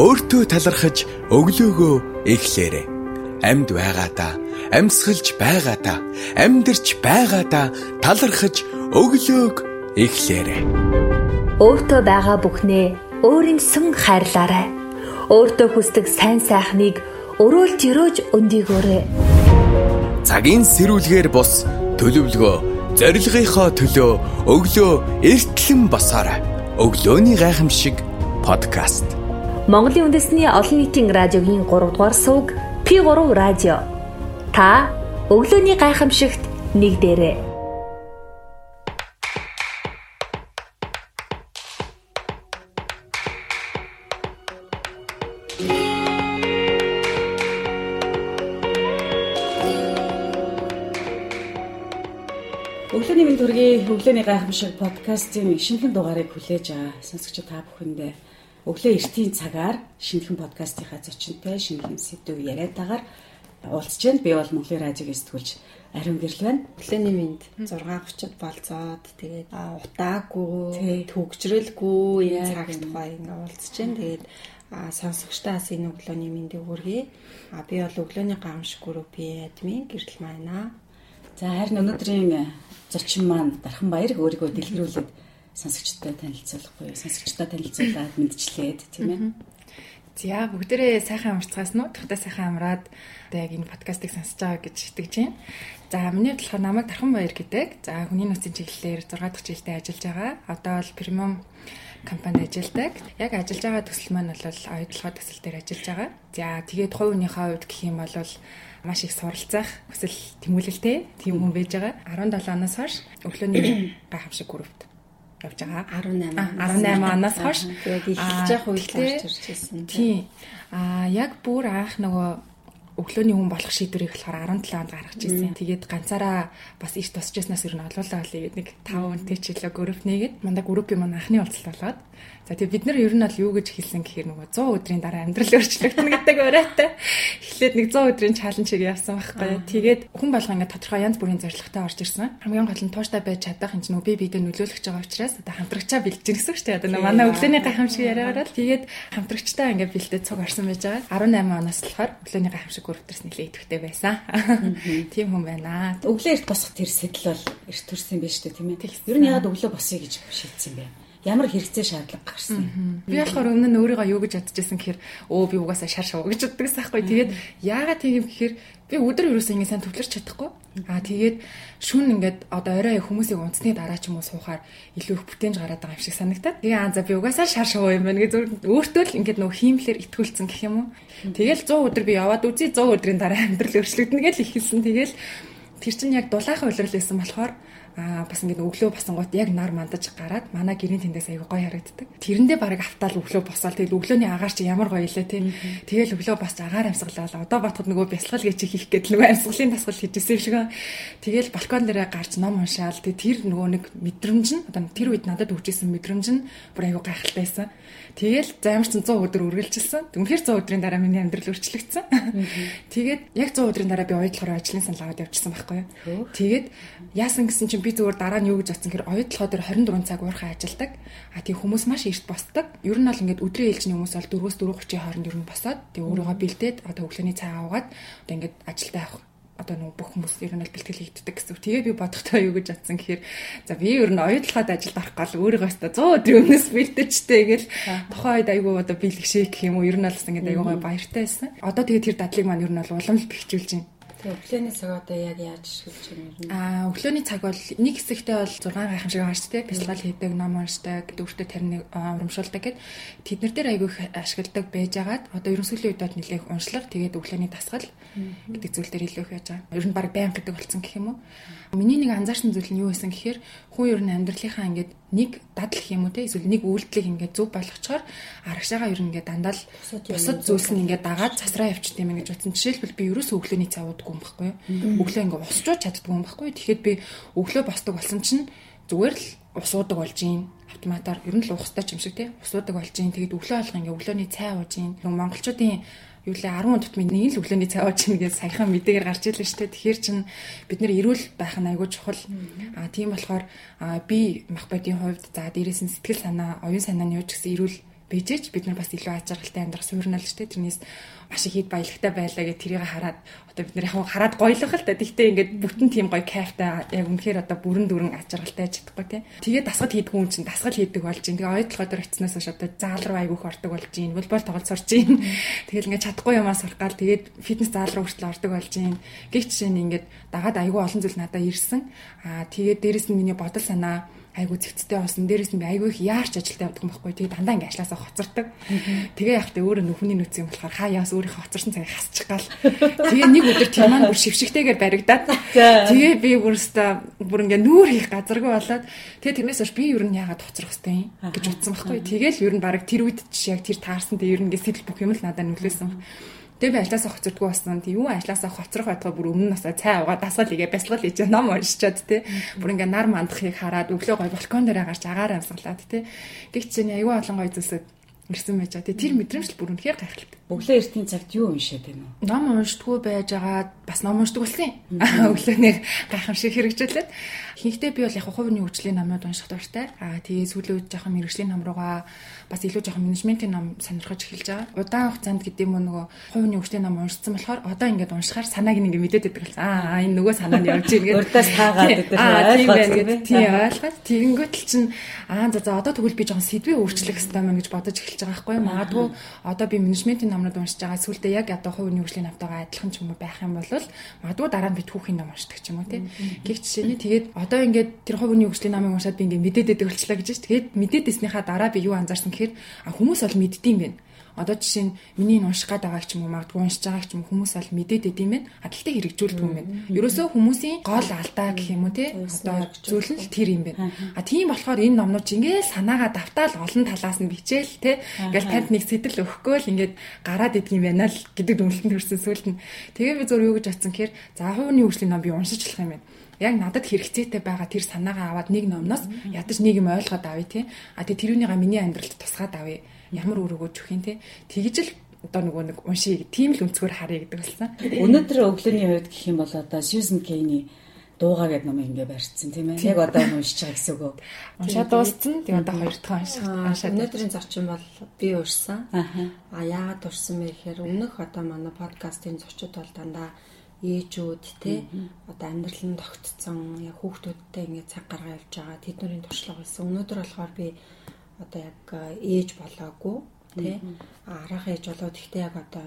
өөртөө талархаж өглөөгөө эхлээрэй. Амьд байгаадаа, амьсгалж байгаадаа, амьдарч байгаадаа талархаж өглөөг эхлээрэй. Өөртөө байгаа бүхнээ өөрийн сөн хайрлаарай. Өөртөө хүсдэг сайн сайхныг өрөөлж өрөөж өндийгөөрэй. Цагийн сэрүүлгээр бус төлөвлөгөө зорилгынхоо төлөө өглөө эртлэн босоорой. Өглөөний гайхамшиг подкаст. Монголын үндэсний олон нийтийн радиогийн 3 дугаар сувг P3 радио. Та өглөөний гайхамшигт нэгдээрэй. Өглөөний мэнд төргийн өглөөний гайхамшиг подкастын шинэхэн дугаарыг хүлээж байгаа сонсогч та бүхэндээ өглөө эртийн цагаар шинэхэн подкастынхаа зочинтой шинэхэн сэдв яриад тагаар уулзж байна. Би бол Монголын радиог сэтгүүлж ариун гэрэл байна. Өглөөний мэнд 6:30-д болцоод тэгээд утаагүй, төгжрэлгүй энэ цаг тухай ингээ уулзж байна. Тэгээд сонсогчдаас энэ өглөөний мэндийг хүргэе. А би бол өглөөний гамшиг группийн админ гэрэл байна. За харин өнөөдрийн зочин маань Дархан Баяр өөрийгөө дэлгэрүүлээд сонсогчтой танилцуулахгүй сонсогчтой танилцуулаад мэдчлээд тийм ээ. За бүгдээрээ сайхан амарцгаас нуу тухтай сайхан амраад одоо яг энэ подкастыг сонсож байгаа гэж итгэж байна. За миний болохоор намайг Дархан Баяр гэдэг. За хүний нөөцийн чиглэлээр 6 дахь жилдээ ажиллаж байгаа. Одоо бол премиум компанид ажилладаг. Яг ажиллаж байгаа төсөл маань бол оюутлогоо төсөл дээр ажиллаж байгаа. За тэгээд хүнийхээ хувьд гэх юм бол маш их суралцах хүсэл тэмүүлэлтэй тийм хүн байж байгаа. 17 оноос хойш өглөөний гайхамшиг группт явж байгаа. 18 18 оноос хойш тэгээд эхэлж явах үед орж ирж байсан. Тийм. Аа яг бүр анх нөгөө өглөөний хүн болох шийдвэрийг болохоор 17 онд гаргаж ирсэн. Тэгээд ганцаараа бас иш тосч яснаас ер нь олоолаа болъё гэдэг нэг 5 хүнтэй ч хэлээ групп нэгээд мандаа группийн маань анхны уулзалт болоод за тэгээд бид нар ер нь бол юу гэж хэлсэн гэхээр нөгөө 100 өдрийн дараа амьдрал өөрчлөгдөн гэдэг өрөөтэй эхлээд нэг 100 өдрийн чаленжийг явсан байхгүй. Тэгээд хүн болго ингээд тодорхой янз бүрийн зорилготой орж ирсэн. Хамгийн гол нь тууштай байж чадах энэ нөгөө би бидэд нөлөөлөх байгаа учраас одоо хамтрагчаа бэлдэж гин гэсэн дээ. Одоо манай өглөөний гайхамшиг яриагаар л тэгээд хамтрагчтай ингээд бэлдээд цуг орсон байж байгаа. 18 оноос болохоор өглөөний гайхамшиг групптерс нэлээд идэвхтэй байсан. Тийм хүн байна. Өглөө эрт босох тэр сэтэл бол эрт төрсөн юм шүү дээ тийм ээ. Ер нь яагаад өглөө босъё гэж шийдсэн бэ? ямар хэрэгцээ шаардлага гарсан. Би болохоор өмнө нь өөрийгөө юу гэж бодчихсон гэхээр өө би угаасаа шар шуу гэж боддогсан байхгүй. Тэгээд яагаад тийм гэхээр би өдөр ерөөсөө ингэ сайн төвлөрч чадахгүй. Аа тэгээд шүн ингээд одоо орой хүмүүсийг унтсны дараа ч юм уу суухаар илүү их бүтээнж гараад байгаа юм шиг санагтаад. Тэгээ аа за би угаасаа шар шуу юм байна гэж өөртөө л ингээд нөгөө хиймлэр итгүүлсэн гэх юм уу. Тэгэл 100 өдөр би яваад үзье 100 өдрийн дараа амьдрал өөрчлөгдөнө гэж ихэлсэн. Тэгэл тэр чинь яг дулаахан улирал байсан болохоор аа бас ингээд өглөө босонгууд яг нар мандаж гараад манай гэрийн тэндээс аягүй гоё харагддаг. Тэрэндээ баг автаал өглөө босоод тэгэл өглөөний агаар чи ямар гоё илээ тий. Тэгэл өглөө босч агаар амьсгалаа. Одоо батхад нөгөө бясалгал гэж хийх гээд нөгөө амьсгалын дасгал хийжсэн юм шиг. Тэгэл балкон дээрээ гарч ном уншаал. Тэг тэр нөгөө нэг мэдрэмж нь одоо тэр үед надад өгчээсэн мэдрэмж нь бүр аягүй гайхалтай байсан. Тэгэл заамар ч 100 өдөр үргэлжилсэн. Үнэхээр 100 өдрийн дараа миний амьдрал өөрчлөгдсөн. Тэгээд яг 100 өдрийн дараа би оюутлахаар ажлын санал аваад явчихсан байхгүй юу. Тэгээд яасан гэсэн чинь би зүгээр дараа нь юу гэж бодсон гэхээр оюутлахоо дээр 24 цаг уурхай ажилдаг. А тийм хүмүүс маш эрт босдог. Ер нь бол ингээд өдрийн ээлжний хүмүүс бол 4-өөс 4:30-ийн хооронд ер нь босоод тэг өөрийгөө бэлдээд одоо өглөөний цай аваад одоо ингээд ажилдаа явах одоо нөгөө бүх хүмүүс ер нь л бэлтгэл хийгддэг гэсэн. Тэгээ би бодохдоо юу гэж бодсон гэхээр за би ер нь оюутлахад ажилд орох гал өөрийгөө өстө 100 өдрийн өмнөөс бэлдэжтэй гэл тухайн үед айгүй одоо бэлгшээ гэх юм уу ер нь л гэсэн ингээд айгүй гоё баяртай байсан. Одоо тэгээ тэр дадлыг маань ер нь бол уламж бэхжүүлж байна. Тэгээ өглөөний цаг одоо яг яаж шилжиж юм бэ? Аа өглөөний цаг бол нэг хэсэгтээ бол 6 гайхамшиг харчдаг, бясалгал хийдэг, ном уншдаг, дүүртэ тарныг урамшуулдаг гэд тэднэр дээр айгүй ашигладаг байж агаад одоо ерөнхийдөө үед нэлээх уншлага тэгээд өглөөний дасгал гэдэг зүйл дээр илүү их яаж байгаа. Ер нь баг баян гэдэг болсон гэх юм уу? Миний нэг анзаарсан зүйл нь юу байсан гэхээр хүн ер нь амьдралынхаа ингээд нэг дадал юм уу те эсвэл нэг үйлдэлийг ингээд зөв болгочоор арагшаага ер нь ингээд дандаа л бусад зүйлс нь ингээд дагаад цасраа явчихд юм гэж бодсон. Жишээлбэл би ерөөсөө өглөөний цай уудаггүй юм байхгүй юу? Өглөө ингээд усчууж чаддгүй юм байхгүй? Тэгэхэд би өглөө босдог болсон чинь зүгээр л ус уудаг болж юм автоматар ер нь л уухстай ч юм шиг тий усуудаг болж юм тэгээд өглөө алга ингээ өглөөний цай ууж юм монголчуудын юу лээ 10 тутмын нэг л өглөөний цай ууж юм гэж саяхан мэдээгээр гарч ирлээ дээ тэгэхээр чин бид нэр эрүүл байх нь айгүй чухал. А тийм болохоор би мах бодийн хувьд за дээрээс нь сэтгэл санаа оюун санааны юу ч гэсэн эрүүл бижээж бид нар бас илүү аз жаргалтай амьдрах суурнал шүү дээ. Тэрнээс маш их хэд баялагтай байлаа гэж тэрийг хараад одоо бид нар яг хараад гоёлох л та. Тэгтээ ингээд бүтэн тийм гоё кайфтай яг үнэхээр одоо бүрэн дүрэн аз жаргалтай чадахгүй тий. Тэгээд дасгал хийдэг хүн чинь дасгал хийдэг болж чинь. Тэгээ ойдлогоо дөр очсноос хойш одоо заал руу айгүйх ордог болж чинь. Волейбол тоглож сурч чинь. Тэгэл ингээд чадахгүй юмаа сурах гал тэгээд фитнес заал руу хүртэл ордог болж чинь. Гэх жишээ нь ингээд дагаад айгүй олон зүйл надад ирсэн. Аа тэгээд дээрэс нь миний бодол санаа айгу зэгцтэй болсон. Дээрээс нь би айгу их яарч ажилтаа явдаг юм байхгүй. Тэгээ дандаа ингээ ажилласаа хоцордог. Тэгээ явахдаа өөрөө нүхний нүц юм болохоор хаяас өөрийнхөө хоцорсон цагийг хасчих гал. Тэгээ нэг өдөр тийм маань бүр шившигтэйгээр баригдаад. Тэгээ би бүрстэ бүр ингээ нүүр хийх газаргүй болоод тэгээ тэрнээс хойш би ер нь яагаад хоцрох хэвтэй юм гэж утсан байхгүй. Тэгээл ер нь баг тэр үед чи яг тэр таарсан тэ ер нь ингээ сэтэл бүх юм л надад нөлөөсөн. Тэгээ би ажлаасаа хоцордгүй болсон. Тэг юу ажлаасаа хоцрох байтгаа бүр өмнө насаа цай угаа дасгал игээ бясалгал хийж ном уншичаад те. Бүр ингээ нар мандахыг хараад өглөө гой балкон дээр гарч агаар амсгалаад те. Тэг чинь аюу олон гой зүйлсэд ирсэн байж байгаа. Тэр мэдрэмж л бүр үнэхээр гайхалтай. Өглөө эртний цагт юу уншаад байна уу? Ном уншдаггүй байжгаад бас ном уншдаг болсон юм. Өглөө нэг гайхамшиг хэрэгжүүлээд Хийхдээ би бол яг хувийн хөгжлийн номууд унших дуртай. Аа тэгээ сүүлийн үед жоохон мэрэгжлийн ном руугаа бас илүү жоохон менежментийн ном сонирхож эхэлж байгаа. Удаан хугацаанд гэдэг юм нөгөө хувийн хөгжлийн ном уншсан болохоор одоо ингээд уншихаар санааг нэг мэдээд байдаг л. Аа энэ нөгөө санаа нь явж байгаа. Урдаас таагаад байдаг. Аа тийм байна гэдэг. Тийм ойлгоод тэгэнгүүт л чинь аа за за одоо тэгвэл би жоохон сэдвээ өөрчлөх хэрэгтэй мэн гэж бодож эхэлж байгаа байхгүй юу? Магадгүй одоо би менежментийн номнууд уншиж байгаа. Сүүлдээ яг одоо хувийн хөгжлийн намтайгаа адилхан ч юм уу байх юм бол магадгүй дараа нь би түүхийн ном уншдаг ч юм уу тий. Гэх жишээний тэгээд одоо ингээд тэр хувийн хөгжлийн намыг уншаад би ингээд мэдээд өгчлээ гэж байна. Тэгээд мэдээд ирснийхаа дараа би юу анзаарсан гэхээр хүмүүс бол мэддэм байх. Одоо жишээ нь миний унших гад байгаа ч юм уу магадгүй уншиж байгаа ч юм хүмүүс аль мэдээд идэм байх. А тэгтээ хэрэгжүүлдэг юм байна. Ерөөсөө хүмүүсийн гол алдаа гэх юм уу те одоо зүйл нь тэр юм байна. А тийм болохоор энэ номнууд ингээл санаагаа давтаал олон талаас нь бичээл те ингээл танд нэг сэтэл өгөхгүй л ингээд гараад идэг юм байна л гэдэг дүнлэлтэнд хүрсэн сүулт нь. Тэгээ би зур юу гэж бодсон гэхээр за хувийн хөгжлийн ном би уншиж болох юм байна яг надад хэрэгцээтэй байгаа тэр санаагаа аваад нэг номноос ядаж нэг юм ойлгоод авъя тий. А тэгээ тэрүүнийга миний амьдралд тусгаад авъя. Ямар үр өгөөж өгөх юм тий. Тэгж л одоо нөгөө нэг уншия тийм л өнцгөр харъя гэдэг болсон. Өнөөдөр өглөөний хувьд гэх юм бол одоо Susan Kane-ийн дуугаа гэдэг номыг ингээ барьцсан тийм ээ. Яг одоо уншиж байгаа гэсэн үг. Уншаад дууссан. Тэгээ одоо хоёр дахь унших. Уншаад өнөөдрийн зочин бол би урьсан. Аа яагаад урьсан бэ гэхээр өмнөх одоо манай подкастын зочид бол дандаа ээжүүд те одоо амьдрал нь тогтцсон яг хүүхдүүдтэй ингээд цаг гаргаа явж байгаа тэднэрийн туршлага болсон. Өнөөдөр болохоор би одоо яг ээж болоогүй те арга ээж болоод ихтэй яг одоо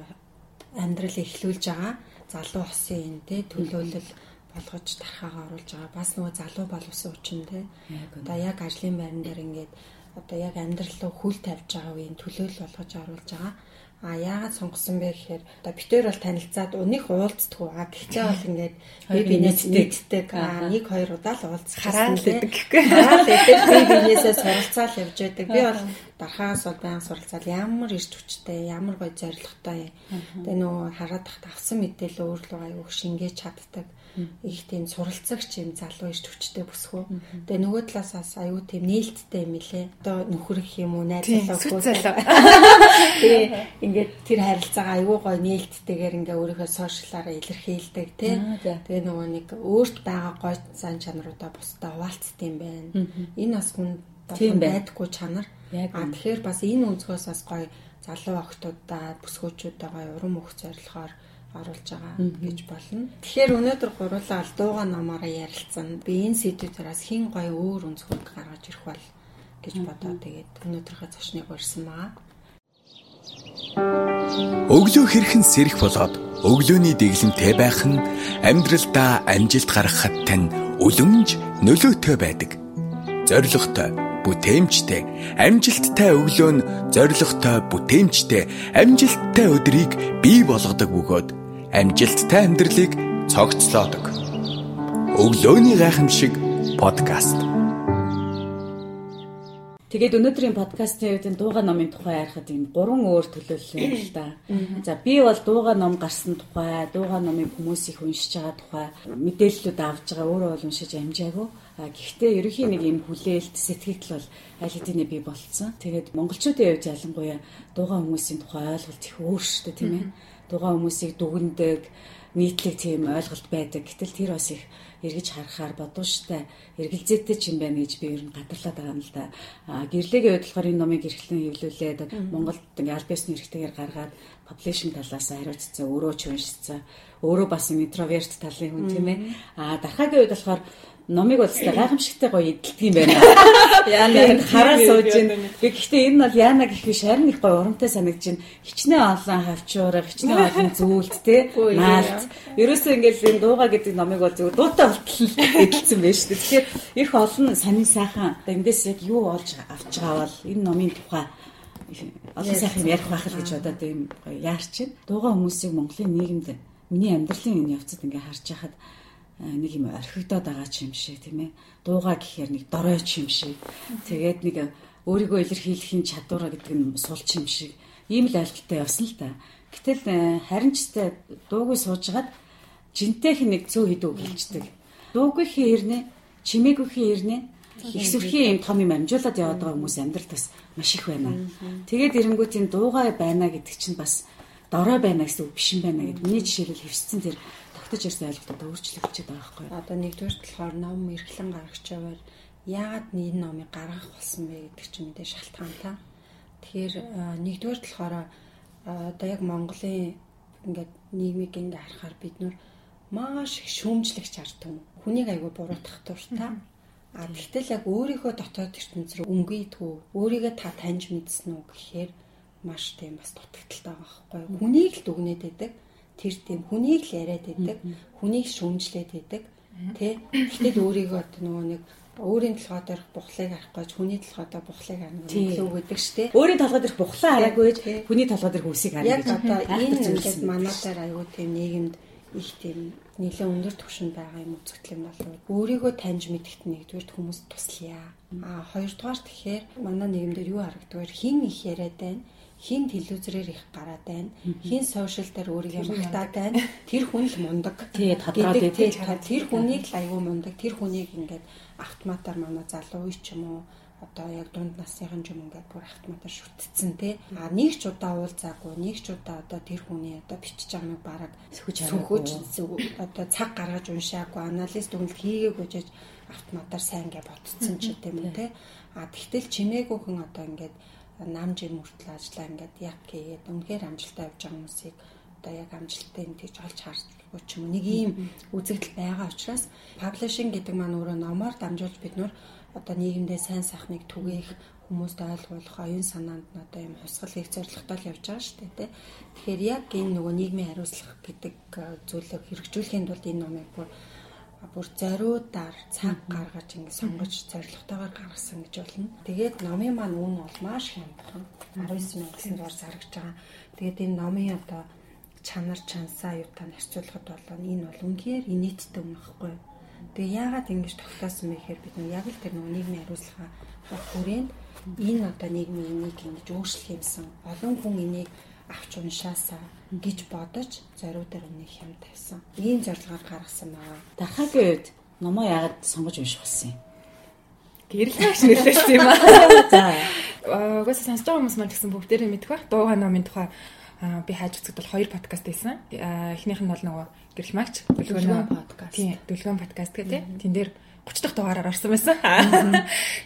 амьдрал эхлүүлж байгаа залуу хосын те төлөөлөл болгож тархаагаа оруулж байгаа. Бас нөгөө залуу боловсон учраас те одоо яг ажлын байран дээр ингээд одоо яг амьдрал руу хүл тавьж байгаа үеийн төлөөлөл болгож оруулж байгаа А яагаад сонгосон бэ гэхээр одоо битээр бол танилцаад уних уулзддаг. А гэхдээ бол ингээд би бинээс нэгддэг. А нэг хоёр удаа л уулзсан. Хараал гэдэг гэхгүй. Хараал гэдэг би бинээсээ суралцаал явж байдаг. Би бол дархаас бол баян суралцаал ямар ирж хүчтэй, ямар гоё зоригтой. Тэгээ нөгөө хараад тахт авсан мэдээлэл өөр л аюух шингээж чаддаг их тийм суралцагч юм залуу иш төвчтэй бүсгүү. Тэгээ нөгөө талаас бас аюу тийм нээлттэй юм илээ. Одоо нөхөр гэх юм уу найз залуугүй. Тэгээ ингээд тэр харилцаагаа аюу гой нээлттэйгээр ингээ өөрийнхөө сошиалаараа илэрхийлдэг тий. Тэгээ нөгөө нэг өөрт байгаа гой зан чанаруудаа бусдаа хуваалцдаг юм байна. Энэ бас хүн байдаггүй чанар. А тэгэхээр бас энэ өнцгөөс бас гой залуу охтуудаа бүсгүүчүүдэгээ урам өгөх зорилгоор оруулж байгаа гэж болно. Тэгэхээр өнөөдөр гурлаа ал дууга намаараа ярилцсан. Би энэ сэдвүүдээс хин гоё өөр өнцгөөд гаргаж ирэх бол гэж бодоод тэгээд өнөөдрийнхөө зочныг урьсан байгаа. Өглөө хэрхэн сэрэх болоод өглөөний дэглэмтэй байх нь амьдралдаа амжилт гаргахад тань үлэмж нөлөөтэй байдаг. Зоригтой, бүтээмжтэй, амжилттай өглөө нь зоригтой, бүтээмжтэй, амжилттай өдрийг бий болгодог бөгөөд амжилттай амьдралыг цогцлоодог. Өглөөний гайхамшиг подкаст. Тэгээд өнөөдрийн подкастын үед дууга номын тухай ярихад энэ гурван өөр төлөөлөл байна л да. За би бол дууга ном гарсан тухай, дууга номыг хүмүүс их уншиж байгаа тухай мэдээллүүд авж байгаа өөрөө бол уншиж амжаагүй. Гэхдээ ерөнхийн нэг юм хүлээлт сэтгэл бол аль хэдийн би болцсон. Тэгээд монголчуудын хувьд ялангуяа дууга хүмүүсийн тухай ойлголт их өөр шүү дээ тийм ээ дугаа хүмүүсийг дүгндэг нийтлэг тийм ойлголт байдаг. Гэтэл тэр бас их эргэж харахаар бодвоштай эргэлзээтэй ч юм байна гэж би ер нь гадарлаад байгаа юм л да. Гэрлэгийн хувьд болохоор энэ номыг эрхлэн хэвлүүлээд Монголд ингээ аль биесны эрхтэйгээр гаргаад publishing талаас хариуцсан, өөрөө ч уншицсан. Өөрөө бас интроверт талын хүн тийм ээ. А дархаагийн хувьд болохоор номыг бол зөвхөн гайхамшигтай гоё эдэлдэг юм байна. Яана хараа сууж байна. Би гэхдээ энэ бол яана гэх биш харин их гоё урамтай санагдаж байна. Хичнээн олон хавчуураа, хичнээн олон зүйлт те. Наалт. Ерөөсөө ингээл энэ дууга гэдэг номыг бол зөвхөн дуутай болтол эдэлсэн байж шүү дээ. Тэгэхээр их олон сонин сайхан эндээс яг юу олж авч байгаа бол энэ номын тухай олон сайхан ярих байх л гэж бодоод юм яарч байна. Дууга хүмүүсийг Монголын нийгэмд миний амьдралын энэ явцад ингээ харж байхад нэг юм орхигдоод байгаа ч юм шиг тийм ээ. Дууга гэхээр нэг дорой ч юм шиг. Тэгээд нэг өөрийгөө илэрхийлэхийн чадвараа гэдэг нь сул ч юм шиг. Ийм л ойлголттой явсан л та. Гэтэл э, харин ч тэ дуугүй суужгаад жинтэйх нэг цөө хідүү гэлждэг. Дуугүйхийн ирнэ, чимээгүйхийн ирнэ их сүрхийн юм том юм амжуулаад яваад байгаа хүмүүс амьдрал бас маш их байна. Тэгээд эрэнгүүт энэ дуугай байна гэдэг чинь бас дорой байна гэсэн үг биш юм байна гэдэг. Миний жишээлбэл хэвсцэн тэр тогтож ирсэн ойлголтод өөрчлөгдөж байгаа байхгүй юу? Одоо нэгдүгээр болохоор ном эрхлэн гаргаж яваар яагаад энэ номыг гаргах болсон бэ гэдэг чинь мэдээ шалтгаантай. Тэгэхээр нэгдүгээр болохоор одоо яг Монголын ингээд нийгмийг ингээ харахаар бид нар маш их шүүмжлэгч ард түмэн. Хүнийг айгүй буруутгах дуртай. А тэгтэл яг өөрийнхөө дотоод ертөнц рүү өнгөйдгүү, өөрийгөө та таньж мэдсэн үү гэхээр маш тийм бас дутагдaltaй байгаа байхгүй. Хүнийг л дүгнээд байдаг тэр тийм хүнийг л яриад байдаг, хүнийг шүмжлээд байдаг. Тэ? Гэтэл өөрийгөө одоо нөгөө нэг өөрийн толгой дээрх бухлыг харах гэж хүний толгой дээр бухлыг харна гэсэн үг гэдэг шүү дээ. Өөрийн толгой дээрх бухлаа хараагүй ч хүний толгой дээрх үсийг харна гэж. Яг одоо энэ ингээд манайдаар аюу тийм нийгэмд их тийм нэлээд өндөр түвшинд байгаа юм үзэгдэл юм болов. Өөрийгөө таньж мэдгэт нэгдүгээр хүмүүс туслая. А хоёрдугаар тэгэхээр манай нийгэмдэр юу харагддаг вэ? Хин их яриад байна хин телевизээр их гараад байна. Хин сошиал дээр өөрийгөө магтаад байна. Тэр хүн л мундаг. Тий, тадраад тий. Тэр хүнийг л аюу мундаг. Тэр хүнийг ингээд автоматар манай залуу үе ч юм уу одоо яг дунд насныхан ч юм ингээд бүр автоматар шүтцсэн тий. А нэг ч удаа уулзаагүй, нэг ч удаа одоо тэр хүний одоо бичиж байгаа нэг бараг сөхөж сөхөж одоо цаг гаргаж уншаагүй, анализ дүгнэлт хийгээгүй жиж автоматар сайн гэ ботцсон ч үү тий. А тэгтэл чимээгүй хүн одоо ингээд нам жим хүртэл ажиллаа ингээд яг хийгээд үнэхээр амжилттай явж байгаа хүмүүсийг одоо яг амжилттай юм тийж олж харахгүй ч юм нэг ийм үзэгдэл байгаа учраас паблишинг гэдэг маань өөрөө номоор дамжуулж бид нөр одоо нийгэмдээ сайн сайхныг түгээх хүмүүст ойлгуулах оюун санаанд нь одоо юм хусгал хийх зорилготой л явж байгаа шүү дээ тий. Тэгэхээр яг энэ нөгөө нийгмийн хариуцлага гэдэг зүйлийг хэрэгжүүлэхийн тулд энэ номыг бүр бүр зориудаар цаг гаргаж ингэ сонгож зорилготойгоор гаргасан гэж болно. Тэгээд номын маань үн бол маш хямдхан. 19 мянган дугаар зарагч байгаа. Тэгээд энэ номын одоо чанар чансаа юутаа харьцуулахад бол энэ бол үнэхээр инээдтэй юм аахгүй. Тэгээ яагаад ингэж тогтоосон бэ гэхээр бид яг л тэр нийгмийн хариуцлага хүрээнд энэ одоо нийгмийн энийг ингэж өөрчлөх юмсан. Олон хүн энийг авч уншаасаа гэж бодож зориуд дээр өмнө хям тавьсан. Ийм зорилгоор гаргасан байгаа. Дахагийн үед номоо яагаад сонгож унших болсон юм? Гэрэл гэж нэрлэсэн юм аа. За. Угаасаа сонсож байгаа хүмүүс маань гэсэн бүгдээрээ мэдэх ба. Дууга номын тухай би хайж үзэхэд бол хоёр подкаст байсан. Эхнийх нь бол нөгөө гэрэл магч дүлгөөн подкаст. Тийм, дүлгөөн подкаст гэдэг. Тэн дээр 30 дахь дугаараар орсон байсан.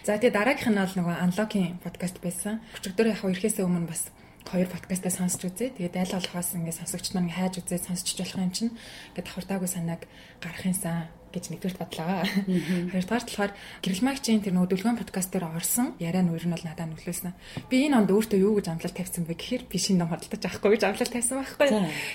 За тэгээ дараагийнх нь бол нөгөө анлокийн подкаст байсан. 30 дөрөв яг ирэхээс өмнө бас хоёр подкастаа сонсч үзээ. Тэгээд аль болохоос ингээд сонсогч нар хайж үзээ сонсч болох юм чинь ингээд давхартаагүй санааг гаргахын сан гэж нэгдүгürt бодлоо. Хоёрдугаар талаар гэрэлмагчийн тэр нөгөө дүлгэн подкаст дээр орсон яриа өөр нь бол надад нөлөөсөн. Би энэ онд өөртөө юу гэж амлалт тавьсан бэ гэхээр би шинэ ном худалдаж авахгүй гэж амлалт тавьсан байхгүй.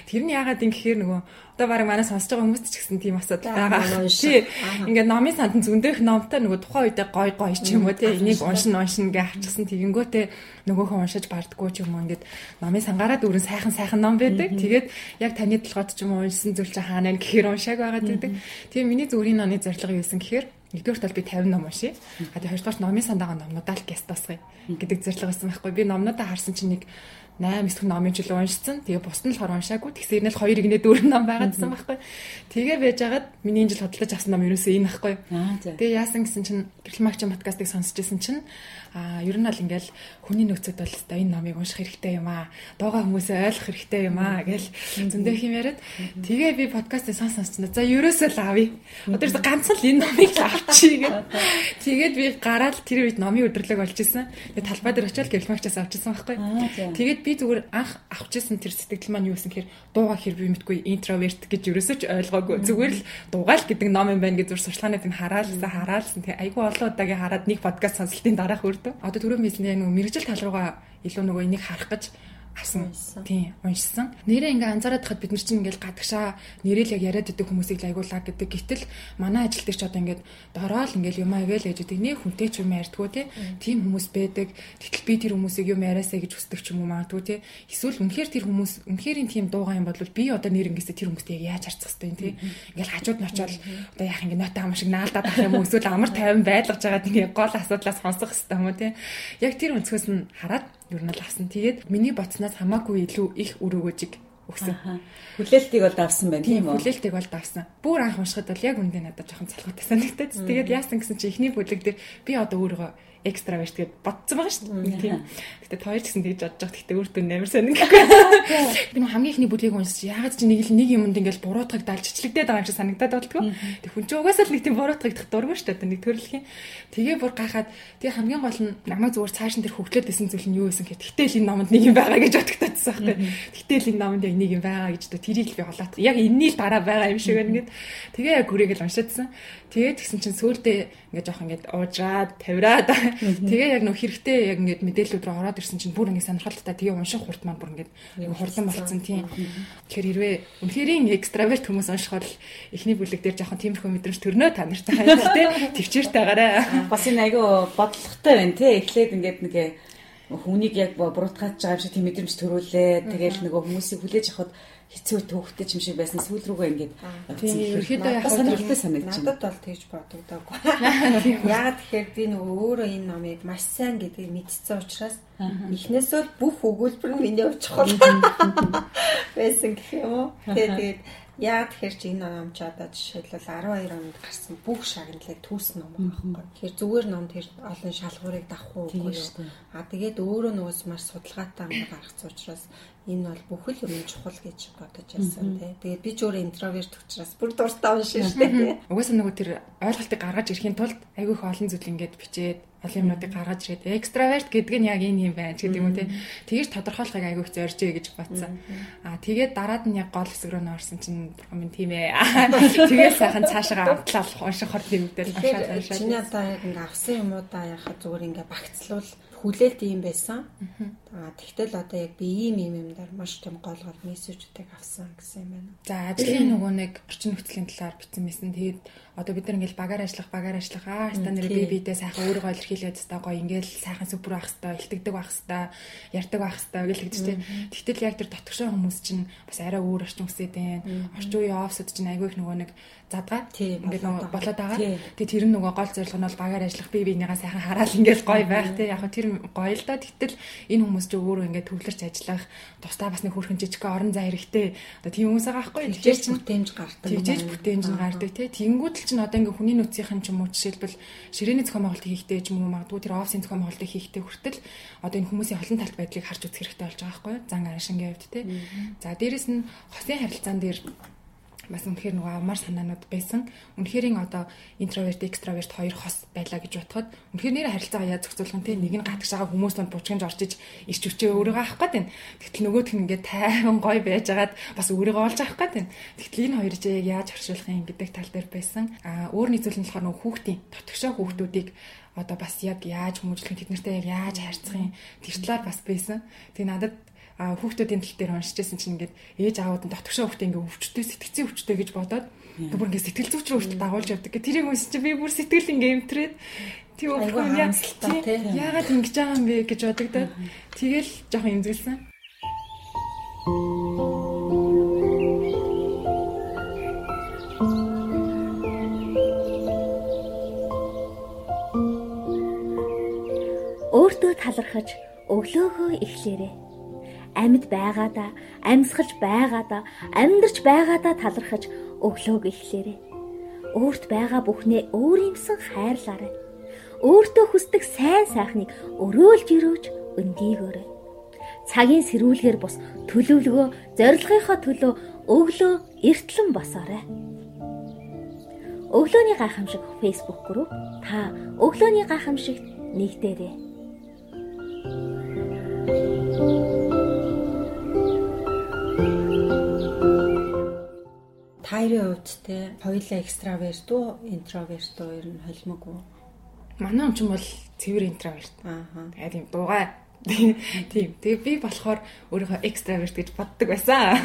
Тэр нь яагаад юм гэхээр нөгөө одоо баг манай сонсож байгаа хүмүүст ч гэсэн тийм асуудал байгаа. Тий. Ингээд номын санд зөндөөх номтой нөгөө тухайн үедээ гой гой ч юм уу тий. Энийг уншин уншин гэж хачсан тэгэнгүүтээ нөгөөхөө уншиж бардггүй ч юм уу ингээд номын сангаараа дүүрэн сайхан сайхан ном байдаг. Тэгээд яг таны толгойд ч юм уу уншсан зүйл чинь хаана гэхээр уншааг байгаа гэдэг. Тийм миний зөвөрийн ноны зорилго юу гэсэн гэхээр нэгдүгээр тал би 50 ном уншия. А тэгээ хоёрдугаар номын сандаага номнуудаа л гяст тасгая гэдэг зорилго байсан байхгүй. Би номнуудаа харсан чинь нэг 8 9 номын жил уншсан. Тэгээ бус нь болохоор уншаагүй. Тэгсээр нь л 2 игнээ 4 ном байгаадсан байхгүй. Тэгээ байж хагаад миний энэ жил хөдлөж авсан ном ерөөсөө энэ байхгүй. Тэгээ яасан гэсэн чинь гэрэл магч подкастыг сонсч байсан чинь а ер нь бол ингээл хүний нөөцөд бол өстой энэ номыг унших хэрэгтэй юм аа. Дуугаа хүмүүсээ ойлгох хэрэгтэй юм аа гэл зөндөө хэмээрэд тэгээ би подкастыг сонс сонсчихно. За ерөөсөө л авъя. Одоо ганцхан л энэ номыг л авчий гэд. Тэгээд би гараад тэр үед номын өдрлөг олж исэн. Тэгээд талбай дээр очиад гэрэл магчаас авчихсан байхгүй. Тэгээд би зүгээр анх авчихсан тэр сэтгэл маань юу гэсэн хэрэг дуугаа хэр би мэдгүй интроверт гэж ерөөсөө ч ойлгоогүй. Зүгээр л дуугаал гэдэг ном юм байна гэж зур сурчлагын нэг хараалсан хараалсан. Тэгээ айгүй олон удаагийн хараад нэг подкаст сонслтын дараах өрдөө. Одоо түрүү хэлсэн яг нэг мэрэгжил тал руугаа илүү нөгөө энийг харах гэж авсан. Тийм, уншсан. Нэрээ ингээ анзаараад хахад бид нар чинь ингээл гадагшаа нэрэл яг яриад идэг хүмүүсийг лагиулаа гэдэг. Гэтэл манай ажил дээр ч одоо ингээд дороод ингээл юм аягаал гэж идэг. Нэг хүнтэй ч юм ярьдгүү те. Тийм хүмүүс байдаг. Тэгтэл би тэр хүмүүсийг юм яриасаа гэж хүсдэг ч юм уу магадгүй те. Эсвэл үнэхээр тэр хүмүүс үнэхэрийн тийм дуугаа юм бол би одоо нэр ингээсээ тэр хүмүүстэй яаж харцах хэвтэй те. Ингээл хажууд нь очиод одоо яах ингээ нота ам шиг наалдаад авах юм уу эсвэл амар тайван байлгаж байгаа тийм гол асуудлаас сонсох хэвтэй юм уу те. Яг тэр өнцгөөс нь хараад ер нь л авсан. Тэгээд миний боцноос хамаагүй илүү их өрөөгөөжиг өгсөн. Хүлээлтийг бол давсан байна тийм үү? Хүлээлтийг бол давсан. Бүр анх уншихад бол яг үндэ надад жоохон залхуутай санагдаад. Тэгээд яасан гэсэн чи эхний бүлэг дээр би одоо өөрийгөө экстраверт гэд бодсон байгаа шүү дээ. Тийм. Гэтэ тойл гэсэн тэгж бодож байгаа. Гэтэ өөртөө нэмэр сонин гэхгүй. Би нэг хамгийн ихний бүлгийг уншиж ягаад чи нэг л нэг юмд ингээл буруутгаг далж чичлэгдээд байгаа юм шиг санагдаад болтгоо. Тэг хүн чи угаасаа л нэг тийм буруутгагдах дургүй шүү дээ. Нэг төрөлхийн. Тэгээ бүр гахаад тэгээ хамгийн гол нь намайг зүгээр цааш нь тэр хөвглөөд исэн зүйл нь юу байсан гэхэд гэтэл энэ номонд нэг юм байгаа гэж бодогдчихсан байхгүй. Гэтэл энэ номонд яг нэг юм байгаа гэж дөө тэрийг л би холоот. Яг энэний л дараа байгаа юм шиг байна гэд. Тэгээ яг гүрийг л уншаадсан. Тэгээд тэгсэн чинь сүүлдээ ингээд жоох ингээд уужраад тавираад тэгээ яг нөх хэрэгтэй яг ингээд мэдээллүүд рүү ороод ирсэн чинь бүр ингээд сонирхолтой. Тэгээ унших хурд маань бүр ингээд хурдан болцсон тийм. Тэгэхээр хэрвээ үнэхэрийн экстраверт хүмүүс уншихаар эхний бүлэг дээр жоохон тиймэрхүү мэдрэмж төрнөө та нартай хайр тий төвчээртэйгаараа. Бас энэ айгүй бодлоготой байна тий эхлээд ингээд нэг хүнийг яг буруутгаач байгаа юм шиг тийм мэдрэмж төрүүлээ. Тэгээл нөгөө хүмүүсийг хүлээж авахд хэцүү төвхтэй юм шиг байсан сүүл рүүгээ ингээд тийм ерөөхдөө яг сонирхолтой санагдаж байна. Надад бол тэгж бодогдоогүй. Яагаад тэгэхээр би нөгөө өөрөө энэ номыг маш сайн гэдгийг мэдсэн учраас эхнээсөө бүх өгүүлбэр нь миний очихол байсан гэх юм уу. Тэгээд Яа тэгэхээр чи энэ ном ч одоо жишээлбэл 12 онд гарсан бүх шагналыг түүсэн ном байхгүй. Тэгэхээр зүгээр ном тэр олон шалгуурыг давах уугүй юу. А тэгээд өөрөө нөгөөс маш судалгаатай ам гаргацсан учраас энэ бол бүхэл юм чухал гэж бодож байсан тий. Тэгээд би ч өөр интроверт учраас бүр дуртай уншин шүү дээ. Угаасаа нөгөө тэр ойлголтыг гаргаж ирэхийн тулд айгүй их олон зүйл ингээд бичээд олон юмнуудыг гаргаж ирээд экстраверт гэдэг нь яг энэ юм байна гэдэг юм тий. Тэгэж тодорхойлохыг айгүй их зоржээ гэж бодсон. Аа тэгээд дараад нь яг гол хэсэг рүү нөрсөн чинь юм тийм ээ. Тэгээд сайхан цаашаа амтлаа унших хор хэмдэл уншаад уншаад. Чиний одоо яг ингээ авсан юмудаа яхаа зүгээр ингээ багцлуул хүлээлт юм байсан. Аа тэгтэл одоо яг би ийм ийм юмдаар маш том гол гол мессежүүдийг авсан гэсэн юм байна. За ажлын нөгөө нэг орчин нөхцөлийн талаар бичсэн мэсэн. Тэгээд одоо бид нар ингээл багаар ажиллах, багаар ажиллах аа ста нэр би бидээ сайхан өөрийгөө илэрхийлээд хэвээр гоё ингээл сайхан супер байх хэвээр, илтгэдэг байх хэвээр, ярьдаг байх хэвээр гэж тийм. Тэгтэл яг тэр дотгошоо хүмүүс чинь бас арай өөр орчин үсээд байна. Орчин үеийн офсод чинь айгүй их нөгөө нэг задгаа ингээд нөгөө болоод байгаа. Тэгээ тэр нь нөгөө гол зорилго нь бол багаар ажиллах бие биенийгаа сайхан хараал ингээд гоё байх тий. Яг тэр гоё л да. Тэгтэл энэ хүмүүс ч өөрөө ингээд төвлөрч ажиллах тусдаа бас нэг хөрхэн жижиг орон зай хэрэгтэй. Одоо тийм хүмүүс байгаа байхгүй. Тэгжээж бүтээмж гардаг. Тэгжээж бүтээмж нь гардаг тий. Тэнгүүд л чинь одоо ингээд хүний нөөцийн ч юм уу жишээлбэл ширээний зохион байгуулалт хийхдээ ч юм уу магадгүй тэр офисын зохион байгуулалт хийхдээ хүртэл одоо энэ хүмүүсийн олон талт байдлыг харж үзэх хэрэгтэй болж байгаа байхгүй. Зан аршингийн хувьд тий. За дээрэс нь хосын харилцаан дээр бас үнэхээр нөгөө амар санаанууд байсан. Үнэхэрийн одоо интроверт, экстраверт хоёр хос байлаа гэж бодоход үнэхээр нэр харилцаагаа яаж зохицуулах нь те нэг нь гатгаж байгаа хүмүүс донд бужигж орж иж ирч өчөө өөрийгөө авах гээд байна. Тэгтэл нөгөөх нь ингээд тайван гой байжгаад бас өөрийгөө олж авах гээд байна. Тэгтэл энэ хоёр жийг яаж оршуулах юм гэдэг тал дээр байсан. А өөрний зүйл нь болохоор нөгөө хүүхдийн дотгошоо хүүхдүүдийг одоо бас яг яаж хүмүүжлэх тэд нартай яг яаж харьцах юм тэр талаар бас байсан. Тэгээ надад хүүхдүүдийн тал дээр уншижсэн чинь ингээд ээж аауд нь дотгошоо хүүхдээ ингээд өвчтөй сэтгцэн өвчтөй гэж бодоод бүр ингээд сэтгэл зүйч рүү хүртэл дагуулж явдаг. Тэрийг үнсч чи би бүр сэтгэл ингээд эмтрээд тий? өвхөн яагаад ингэж байгаа юм бэ? гэж бодогдоод тэгэл жоохон эмзэглсэн. Өөртөө талархаж өглөөгөө эхлээрэй амьд байгаадаа, амьсгалж байгаадаа, амьдарч байгаадаа талархаж өглөөг эхлээрэй. Өөрт байгаа бүхнээ өөрийнхсөн хайрлаарай. Өөртөө хүсдэг сайн сайхныг өрөөлж өрөөж өндийгөөрэй. Цагийн сэрүүлгээр бус төлөвлөгөө зорилгынхоо төлөө өглөө эртлэн босоорой. Өглөөний гайхамшиг Facebook групп та өглөөний гайхамшигт нэгдээрэй. Тайрын хувьд те хоёулаа экстраверт уу, интроверт уу ер нь холимог уу? Манай хүн ч бол цэвэр интроверт. Ааха. Тэгээд юм дуугай Тийм. Тэгээ би болохоор өөрийнхөө экстраверт гэж боддог байсан.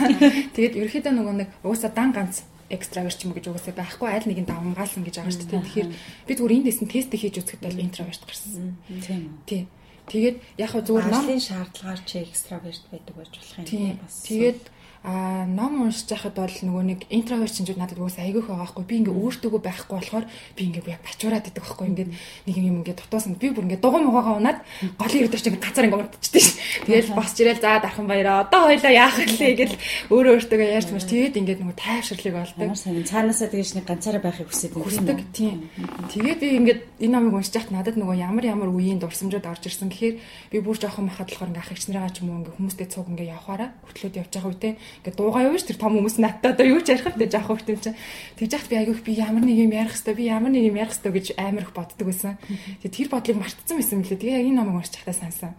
Тэгээд ерөөхдөө нөгөө нэг угаасаа дан ганц экстраверт юм гэж угаасаа байхгүй аль нэгэн давмгаалсан гэж байгаа шүү дээ. Тэгэхээр би зүгээр энэ дэсэн тест хийж үзэхэд бол интроверт гарсан. Тийм. Тийм. Тэгээд яг хөө зүгээр ном шаардлагаар чи экстраверт байдаг байж болох юм бас. Тэгээд а ном уншиж байхад бол нөгөө нэг интроверт шинжүүд надад уус айгүйх байгаа байхгүй. Би ингээ өөртөөгөө байхгүй болохоор би ингээ яг бачуураад идэг байхгүй. Ингээд нэг юм ингээ нь би бүр ингээ дугуй муугаа унаад голын ирдэж ингээ газар ингээ унтчихдээ. Ш. Тэгэл босч ирэл за дархан баяраа одоо хоёлаа яах гэлээ гэл өөрөө өөртөөгөө ярьж мөр тэгээд ингээ нөгөө тайвширлыг олдог. Цаанаасаа тэгэж нэг ганцаараа байхыг байна. Хүсдэг тийм. Тэгээд би ингээд энэ номыг уншиж байхад надад нөгөө ямар ямар үеийн дурсамжууд орж ирсэн гэхээр би бүр жоохон махад болохоор ингээ ах нараа ч юм уу ингээ хүмүүстэй цуг ингээ явахаараа хөтлөөд явж байгаа үедээ ингээ дуугаа явж тэр том хүмүүс надтай одоо юу ч ярих вэ жоох хөвт юм чинь. Тэгж яхад би айгүйх би ямар нэг юм ярих хэвээр би ямар нэг юм ярих хэвээр гэж амар их боддог байсан. Тэгээд тэр бодлыг мартцсан байсан мөлий. Тэгээ яг энэ номыг уншиж байхдаа сансан.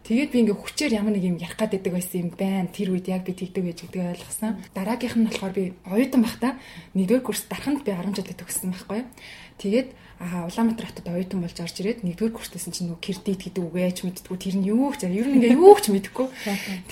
Тэгээд би ингээ хүчээр ямар нэг юм ярих гэдэг байсан юм байна. Тэр үед яг би тэгдэг байж гэдгийг ойлгосон. Дараагийнх нь болохоор би оюутан байхдаа нэгдүгээр курс дараханд би 10 жилд төгссөн байхгүй. Тэгээд Аа Улаанбаатар хотод оюутан болж орж ирээд нэгдүгээр курстайсэн чинь нөгөө кредит гэдэг үгээч мэдтгүү тэр нь юу ч ер нь ингээ юу ч мэдэхгүй.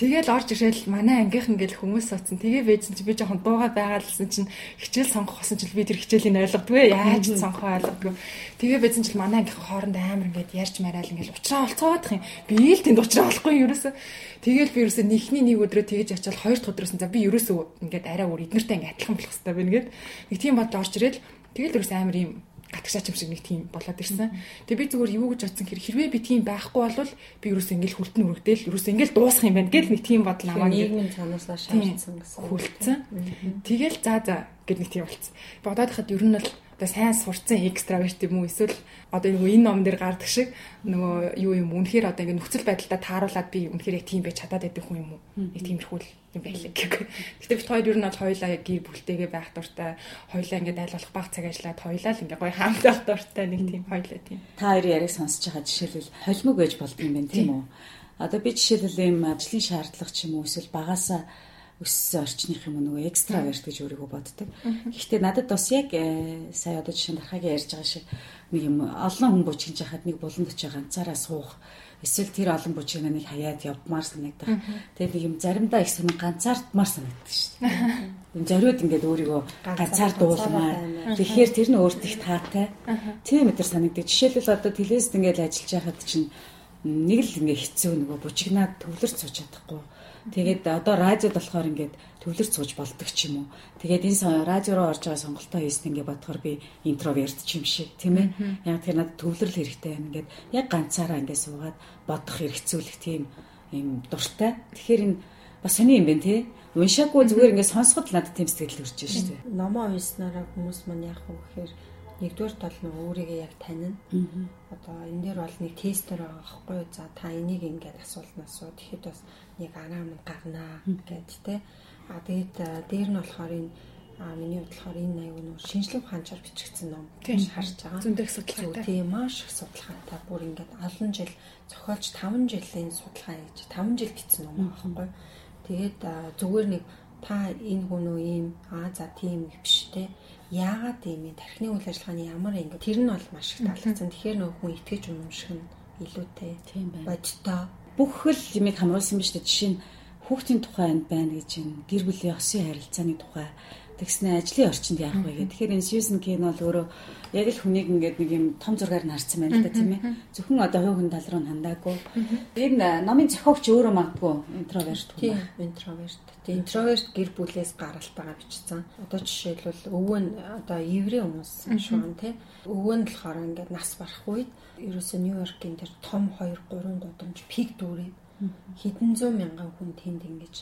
Тэгэл орж ирэл манай ангийнх ингээл хүмүүс суудсан. Тэгээ бэжсэн чи би жоохон дуугаа байгаалсан чинь хичээл сонгох болсон чил би тэр хичээлийн ойлгодгүй яаж сонгох ойлгодгүй. Тэгээ бэжсэн чил манай ангийнх хооронд амар ингээд ярьж мараал ингээл уучраа олцоодох юм. Би л тэнд уучраа олохгүй ерөөсө. Тэгэл би ерөөсө нэгний нэг өдрөө тэгэж ачаал хоёр дахь өдрөөс за би ерөөсө ингээд арай өөр эднэртэй ингээд адилхан болох хэрэгтэй байна гэд. Нэг тийм бодож орж ирэл тэгэл ерөөсө амар юм гатгшаач юм шиг нэг тийм болоод ирсэн. Тэгээ би зүгээр юу гэж бодсон хэр хэрвээ би тийм байхгүй болвол би ерөөсөө ингээл хүлтэн өргөдөл ерөөсөө ингээл дуусах юм байна гэл нэг тийм бодол намайг нийгмийн цаанаасаа шаардсан гэсэн. хүлцэн. Тэгэл за за гэд нэг тийм болцсон. Бодоод хахад ер нь бол одоо сайн сурцсан экстраверт юм уу эсвэл одоо нөгөө энэ ном дээр гардаг шиг нөгөө юу юм үнэхээр одоо ингэ нөхцөл байдалтай тааруулаад би үнэхээр яг тийм байж чадаад байдаг хүн юм уу нэг тиймэрхүү юм байлаа гэх. Гэтэ бид хоёр ер нь бол хоёлаа гэр бүлтэйгээ байх дуртай хоёлаа ингэ айл болох баг цаг ажиллаад хоёлаа л ингэ гоё хамтаа байх дуртай нэг тийм хоёлаа тийм. Та хоёрын яриг сонсож байгаа жишээлбэл холимог байж болдго юм байна тийм үү? Одоо би жишээлбэл ийм ажлын шаардлага ч юм уу эсвэл багаасаа өссөн орчных юм нөгөө экстраверт гэж өөрийгөө боддог. Гэхдээ надад бас яг сая одоо жишээ нь дархагийн ярьж байгаа шиг нэг юм олон хүн бүжигч хахад нэг буланд очиж ганцаараа суух эсвэл тэр олон бүжиг нэг хаяад явмаар санагдах. Тэгээд нэг юм заримдаа их сонин ганцаардмаар санагддаг шүү дээ. Юм зориуд ингээд өөрийгөө ганцаар дуулмаар. Тэгэхээр тэр нь өөрт их таатай. Тийм өдр санагддаг. Жишээлбэл одоо телевизэд ингээд ажиллаж байхад чинь нэг л ингээ хэцүү нөгөө бүжигнаад төвлөрч сууж чадахгүй Тэгээд одоо радиод болохоор ингээд төвлөрч сууж болдог ч юм уу. Тэгээд энэ радио руу орж байгаа сонголтоо хийсэн ингээд бодохоор би интроверт ч юм шиг тийм ээ. Яг тэр надад төвлөрөл хэрэгтэй байна. Ингээд яг ганцаараа ингээд суугаад бодох хэрэгцүүлэх тийм юм дуртай. Тэгэхээр энэ бас сони юм байна тий. Уншаагүй зүгээр ингээд сонсоход надад тийм сэтгэл төрж байна шүү дээ. Номоо унснараа хүмүүс маань яах вэ гэхээр нэгдүгээр тал нь өөрийгөө яг танина. Одоо энэ дээр бол нэг тестер байгаа байхгүй юу? За та энийг ингээд асуулт асуу. Тэгэхэд бас нэг араа минь гарнаа гэд тэ. А тэгээд дээр нь болохоор энэ а миний бодлохоор энэ аягүй нөр шинжлэх ухаанчаар бичигдсэн ном тийм харж байгаа. Зөндөх судалгаатай. Тийм маш их судалгаатай. Бүр ингээд олон жил зохиолч 5 жилийн судалгаа хийж 5 жил бичсэн ном байхгүй. Тэгээд зүгээр нэг та энэ хүн үү ийм аа за тийм биш те яагаад ийм тархины үйл ажиллагааны ямар ингэ тэр нь бол маш их таалагдсан. Тэгэхээр нөх хүн итгэж үнэмших нь илүүтэй. Бодтой. Бүх л юмыг хамруулсан биз дээ. Жишээ нь хүүхдийн тухай энд байна гэж юм. Гэр бүлийн осын харилцааны тухай тэгснэ ажлын орчинд яах вэ гэх. Тэгэхээр энэ Susan Cain бол өөрөө яг л хүнийг ингээд нэг юм том зургаар нарцсан байна л да тийм ээ. Зөвхөн одоо хувь хүн тал руу хандаагүй. Энэ номын зохиогч өөрөө магадгүй интроверт хүн. Тийм, интроверт. Тийм, интроверт гэр бүлээс гаралтайгаа бичсэн. Одоо жишээлбэл өвөө нь одоо еврей хүмүүс шуган тий. Өвөө нь болохоор ингээд нас барах үед ерөөсөө Нью-Йоркийн тэр том 2 3 дуудамж пик дүүрээ хэдэн зуун мянган хүн тэнд ингэж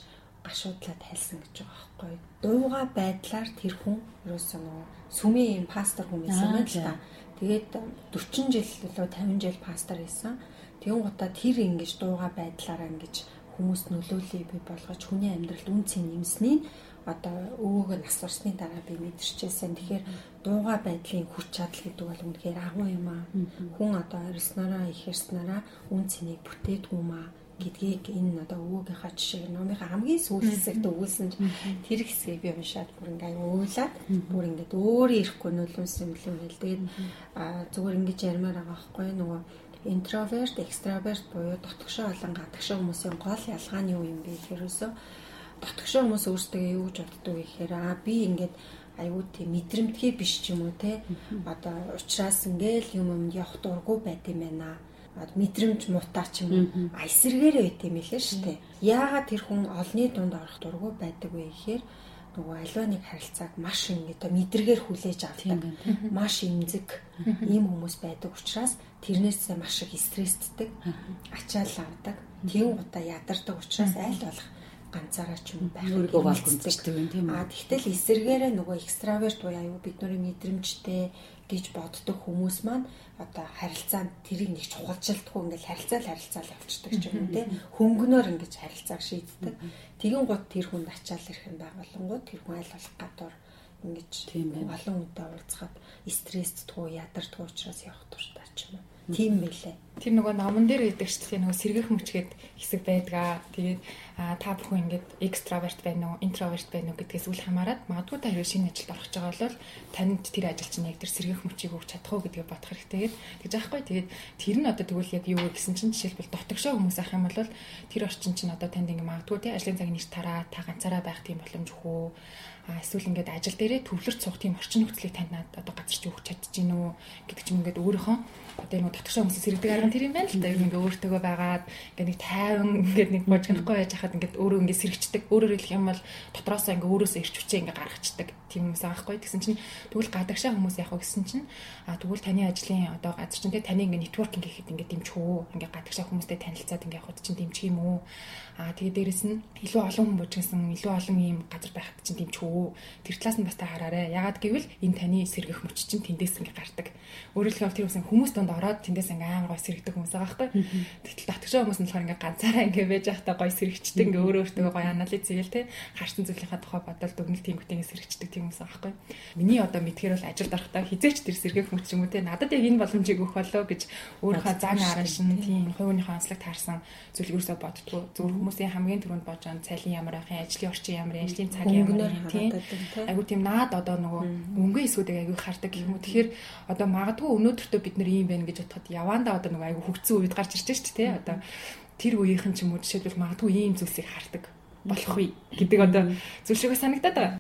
гашуудлаад тайлсан гэж байгаа байхгүй. Дууга байдлаар тэр хүн ерөөсөө нөгөө сүмийн юм пастор хүн байсан юм л та. Тэгээд 40 жил лөө 50 жил пастор байсан. Тэгэн гутаа тэр ингэж дууга байдлаараа ингэж хүмүүс нөлөөлөе би болгож хүний амьдралд үнцэн нэмсний одоо өвөөгөө нас барсны дараа би мэдэрчээсэн. Тэгэхээр дууга байдлын хүч чадал гэдэг бол үнэхээр агуу юм аа. Хүн одоо арилснараа ихэрснараа үн цэнийг бүтээдгүй юм аа гэдгийг энэ одоо өвөөгийнхаа жишээг номынхаа хамгийн сүүл хэсэгт өгүүлсэн чинь тэр хэсгийг би уншаад бүр ингээ уйлаад бүр ингээд өөрөө ирэхгүй нөлөөлсөн юм л тэгээд зүгээр ингэж ярмаар байгаа байхгүй. Нөгөө интроверт, экстраверт буюу дотгошоо болон гадагшаа хүмүүсийн гол ялгаа нь юу юм бэ гэхээр өсөө дотгошоо хүмүүс өөрсдөө юу гэж боддог вэ гэхээр аа би ингээд айгүй тийм мэдрэмтгий биш ч юм уу те. Одоо ухраас ингээл юм юм явах дурггүй байт юм байна мэдрэмж мутаа ч юм уу эсэргээрээ байт юм хэлээ шүү дээ. Яагаад тэр хүн олны дунд орох дурггүй байдаг вэ гэхээр нөгөө аливаа нэг харилцааг маш ингээд мэдрэгээр хүлээж авдаг. Маш имзэг ийм хүмүүс байдаг учраас тэрнээсээ маш их стрессддэг ачаал авдаг тийм гута ядардаг учраас аль болох ганцаараа ч юм байх өөрийгөө балгундчдаг юм тийм үү. А тэгтэл эсэргээрээ нөгөө экстраверт буюу аюу бидний мэдрэмжтэй гэж боддог хүмүүс маань одоо харилцаанд тэрийг нэг чухалчилдаггүй ингээл харилцаа л харилцаа л явчихдаг ч юм уу тийм хөнгөнөөр ингэж харилцааг шийддэг. Тэгин гут тэр хүнд ачаал ирэх юм байгуулангууд тэр хүн айл болох гадуур ингэж олон хүнтэй уулзахад стрессддгүү ядардгүү учраас явах дуртай ч юм уу. Тийм байлээ. Тэр нөгөө номон дээр гэдэг чинь нөгөө сэргэх мөчгээд хэсэг байдгаа. Тэгээд та бүхэн ингээд экстраверт байна уу, интроверт байна уу гэдгээс үл хамааран магадгүй та хэрэг шинэ ажилд орох гэж байгаа бол танд тэр ажил чинь яг тэр сэргэх мөчийг өгч чадах уу гэдгийг бодох хэрэгтэй. Тэгээд тэгж аахгүй. Тэгээд тэр нь одоо тэгвэл яг юу вэ гэсэн чинь жишээлбэл дотогшоо хүмүүс ах юм бол тэр орчин чинь одоо танд ингээд магадгүй тий ажлын цаг нэрт тараа та ганцаараа байх тийм боломж а эсвэл ингээд ажил дээрээ төвлөрч суух тийм орчин нөхцөлийг танд одоо газар чи өгч чадчих гинүү гэдэг ч юм ингээд өөрийнхөө одоо нэг дотгошоо хүмүүс сэрэгдэг арга тэр юм байна л да. Ер нь ингээ өөртөөгөө байгаад ингээ нэг тайван ингээ нэг божигнохгүй байж хахад ингээ өөрөө ингээ сэрэгчдэг. Өөрөөр хэлэх юм бол дотроосоо ингээ өөрөөсөө ирч хүчээ ингээ гаргацдаг тийм хүмүүс аахгүй. Тэгсэн чинь тэгвэл гадагшаа хүмүүс яах вэ гэсэн чинь а тэгвэл таны ажлын одоо газар чинь таны ингээ нэтворкинг гэхэд ингээ дэмжих үү? Ингээ гадагшаа хүмүүстэй танилцаад ингээ явахд чинь дэмжих юм уу? Аа тэгээ дээрэс нь илүү олон хүн бужигсан, илүү олон ийм газар байхад чинь дэмжих үү? Тэр талаас нь бас та хараарай. Ягаад гэвэл энэ таны сэргэх мөч чинь тэндээс ингээ гардаг. Өөрөөр хэлбэл тэр үсэн хүмүүс донд ороод тэндээс ингээ аим гой сэргдэг хүмүүс байгаа байхгүй. Тэгтэл татгшаа хүмүүс нь болохоор ингээ ганцаараа ингээ байж байхдаа гой сэргчдэг ингээ өөрөө өөртөө гой анализ хийгээл те харсан зүйлийнхаа тухай бодол дүгнэлт тэнгүүтээ ингээ сэргчдэг тийм хүмүүс байхгүй. Миний одоо мэдхээр бол ажилд орохдоо хизээч тэр сэргэх хүмүүс юм те надад яг энэ боломжийг өгөх болоо гэж өөрийнхөө зан аран шин тийм хувийнхаа онцлог таарсан зүйл юусоо боддгоо зөвхөн хүмүүсийн хамгийн түрүүнд бодож байгаа цайлын ямар ахын ажлын орчин ямар ажлын цаг ямар тийм. айгу тийм наад одоо нөгөө өнгөө эсүүдийг айгу хардаг гэх юм. Уу тэгэхээр одоо магадгүй өнөөдөртөө бид нар ийм байна гэж бодоход явандаа одоо нөгөө айгу хөгцсөн үед гарч ирж штэ тий одоо тэр үеийнхэн ч юм уу жишээлбэл магадгүй ийм зүйлсийг хардаг болох вэ гэдэг одоо зүйл шиг санагдаад байгаа.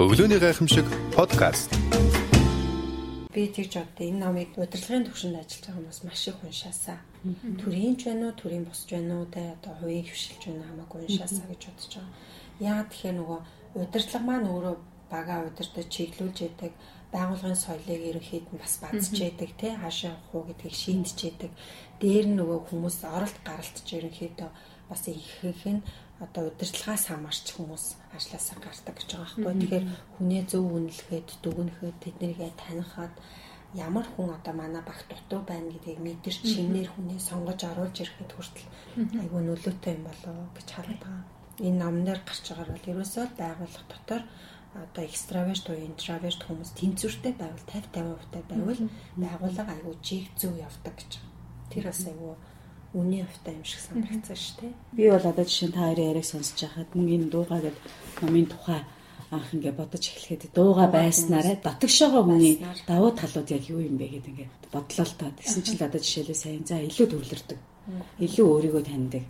Өглөөний гайхамшиг подкаст би тэгж одоо энэ номыг удирдлагын төвшөнд ажиллаж байгаа хүмүүс маш их уншаасаа. Төрийн ч байна уу, төрийн босч байна уу, тэ одоо хувийн хвшилж байна хамаагүй уншаасаа гэж бодож байгаа. Яа тэгэхээр нөгөө удирдлага маань өөрөө бага удирдах чиглүүлж яадаг байгуулгын соёлыг ерөнхийд нь бас бадж яадаг тий хаашаа явах уу гэдгийг шийдэж яадаг. Дээр нь нөгөө хүмүүс оролт гаралтж ерөнхийдөө бас ихэнх нь одоо удирдлагаас хамаарч хүмүүс ажлаасаа гардаг гэж байгаа байхгүй. Тэгэхээр хүнээ зөв үнэлэхэд, дүгнэхэд, тэднийгээ танихад ямар хүн одоо манай багт дутуу байна гэдгийг мэдэрч шинээр хүнээ сонгож оруулж ирэхэд хүртэл айгүй нөлөөтэй юм болоо гэж хараад байгаа. Энэ номноор гарч байгаа бол ерөөсөө байгууллага дотор одоо экстраверт уу интроверт хүмүүс тэнцвэртэй байвал 50 50% байвал байгууллага айгүй жиг зөв явдаг гэж. Тэр бас айгүй үний хувьтай юм шиг санагдсан шүү дээ. Би бол одоо жишээ нь та хоёрын яриаг сонсож байхад мөн энэ дуугаа гэд номын тухай анх ингээ бодож эхлэхэд дууга байснараа дотогшоогоо хүний давуу талууд яг юу юм бэ гэдэг ингээ бодлоо л та. Тэгсэн чинь л одоо жишээлээ сайн за илүү төвлөрдөг. Илүү өөрийгөө таньдаг.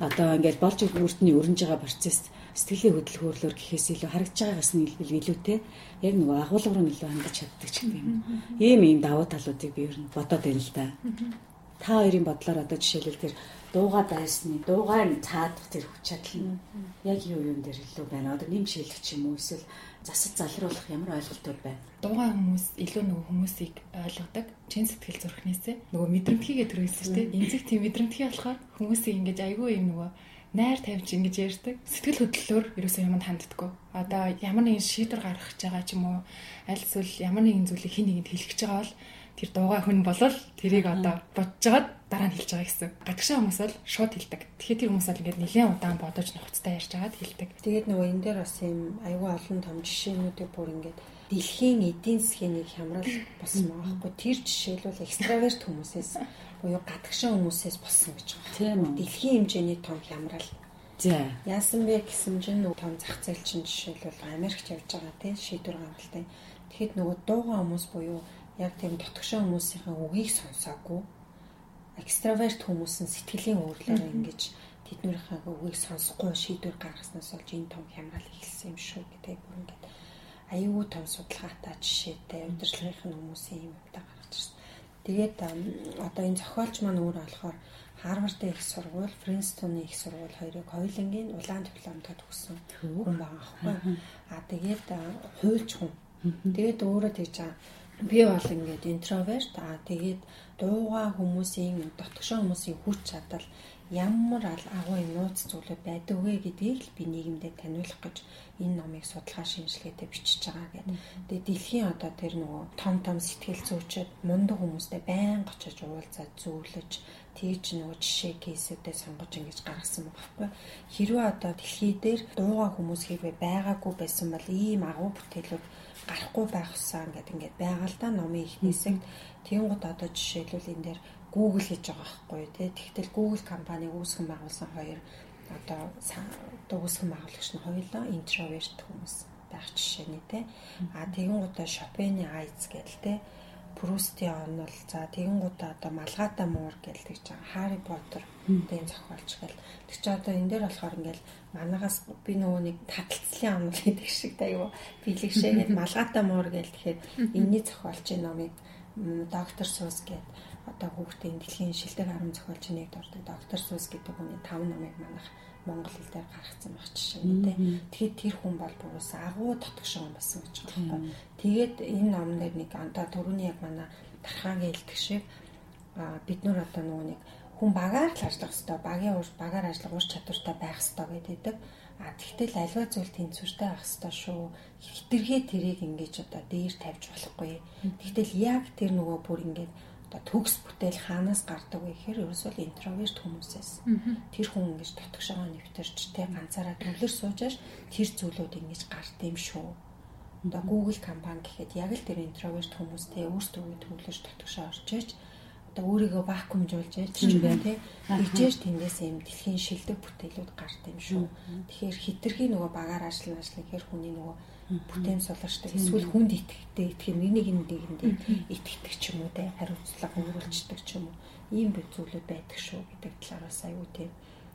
Одоо ингээл болж бүртний өрнж байгаа процесс сэтгэлийн хөдөлгөөрлөөр гэхээс илүү харагдж байгаагаас нь илүүтэй яг нөгөө агуулга руу илүү хандаж чаддаг ч юм. Ийм ийм давуу талуудыг би ер нь бодоод байна л да. Та хоёрын бодлоор одоо жишээлбэл тэр дууга байсны дуугаа цаадах тэр хүч чадал нь яг юу юм дээр илүү байна. Одоо нэм шилэх юм уу эсвэл засаж залруулах ямар ойлголтууд байна? Дуугаа хүмүүс илүү нөгөө хүмүүсийг ойлгодог. Чин сэтгэл зүрхнээсээ нөгөө мэдрэмтгийгээ төрүүлсэн шүү дээ. Эмзэг тийм мэдрэмтгий болохоор хүмүүсийг ингэж айгүй юм нөгөө найр тавьж ингэж ярьдаг. Сэтгэл хөдлөлөөр ерөөсөө юмд ханддаггүй. Одоо ямар нэгэн шийдвэр гаргах гэж байгаа ч юм уу аль эсвэл ямар нэгэн зүйлийг хин нэгэнд хэлэх гэж байгаа бол тэр дуугаа хүн болол тэрийг одоо бодож жагаад дараа нь хэлж байгаа гэсэн. Гадагшаа хүмүүс бол шууд хэлдэг. Тэгэхээр тэр хүмүүс бол ингээд нэлээд удаан бодож нухацтай ярьж агаад хэлдэг. Тэгээд нөгөө энэ дээр бас юм аюул олон том жишээнүүдийг бүр ингээд дэлхийн эдийн засгийн хямрал болсон байгаа байхгүй. Тэр жишээлбэл экстраверт хүмүүсээс буюу гадагшаа хүмүүсээс болсон гэж байна. Тийм үү. Дэлхийн хэмжээний том хямрал. За. Яасан бэ гэсэн чинь нөгөө том зах зээл чинь жишээлбэл Америкт явж байгаа тийм шийдвэр гаргалтай. Тэгэхэд нөгөө дуугаа хүмүүс буюу яг тийм дотгошоо хүмүүсийн үгийг сонсоогүй экстраверт хүмүүс нь сэтгэлийн өөрлөөр ингэж тэднийхээ үгийг сонсохгүй шийдвэр гаргаснаас болж энэ том хямрал ихэлсэн юм шүү гэдэг бүр ингээд аюул том судалгаатай жишээтэй удирдлагын хүмүүсийн юм удаа гаргаж ирсэн. Тэгээд одоо энэ зохиолч маань өөрөө болохоор Харвардын их сургууль, Принстонын их сургууль хоёрыг хоёулангийн улаан дипломтой төгссөн хүн байгаа аахгүй. Аа тэгээд хуульч хүн. Тэгээд өөрөө тэгж байгаа би бол ингээд интроверт аа тэгээд дууга хүмүүсийн дотгошоо хүмүүсийн хүч чадал ямар агуу нууц зүйлүүд байдаг вэ гэдгийг л би нийгэмдээ таниулах гэж энэ номыг судалгаа шинжилгээтэй бичиж байгаа гэдэг. Тэгээ дэлхийн одоо тэр нөгөө том том сэтгэл зүйчэд мундаг хүмүүстэй байн очиж уулзаад зөвлөж тэгж нөгөө жишээ кейсүүдээ сонгож ингэж гаргасан байхгүй. Хэрвээ одоо дэлхий дээр дууга хүмүүс хэрвээ байгаагүй байсан бол ийм агуу бүтээлүүд гарахгүй байх усаа ингээд ингээд байгаалдаа номын их хэсэг тэнгууд одоо жишээлбэл энэ дээр Google гэж байгаа байхгүй тий тэгтэл Google компаниг үүсгэн байгуулсан хоёр одоо одоо үүсгэн байгуулагч нь хоёулаа интроверт хүмүүс байх жишээ нь тий а тэнгуудаа Chopin-ы Eyes гэдэг тий Пруст-ийн он бол за тэгэнгүүтээ одоо Малгата Муур гэдэг чинь Harry Potter гэдэг зохиолч гэл. Тэг чи одоо энэ дээр болохоор ингээл манагаас би нөгөө нэг таталцлын онол гэдэг шиг юу бэлэгшээгээд Малгата муур гэл тэгэхээр энэний зохиолчийн номыг доктор Сус гэдэг одоо хүүхдийн дэлхийн шилдэг арам зохиолчийн нэгд ордог доктор Сус гэдэг хүний 5 номыг манах монгол хэл дээр гаргацсан байх жишээ нь тийм. Тэгэхээр тэр хүн бол бүрээс агуу тотгошоо болсон гэж байгаа байхгүй. Тэгээд энэ номнэр нэг антаа түрүүний яг манай тархаагийн хэлдэг шиг бид нар одоо нөгөө нэг хүн багаар л ажиллах хэвээр багийн ур багаар ажиллах ур чадвартай байх хэвээр гэдэг. А тэгтэл альва зүйл тэнцвэртэй байх хэвээр шүү. Хитрхээ тэрийг ингэж одоо дээр тавьж болохгүй. Тэгтэл яг тэр нөгөө бүр ингэж одоо төгс бүтээл хаанаас гардаг вэ гэхээр ерөөсөө интроверт хүмүүсээс. Тэр хүн ингэж дотгошоо нэвтэрч тэ ганцаараа төвлөр суужааш тэр зүйлүүд ингэж гард юм шүү. Одоо Google компани гэхэд яг л тэр интроверт хүмүүстэй өөрсдөө төвлөрч дотгошоо орчиж одоо өөрийгөө вакуумжуулж юм байна тий. Игжээж тэндээс юм дэлхийн шилдэг бүтээлүүд гард юм шүү. Тэгэхээр хитрхи нөгөө багаар ажиллана ажиллана гэхээр хүний нөгөө бүтээн суларчдаг эсвэл хүнд итгэдэг итгэх нэг нэг нэгэндээ итгэдэг ч юм уу те хариуцлага өгүүлждэг ч юм уу. Ийм бүх зүйлүүд байдаг шүү гэдэг талаараас аюу тийм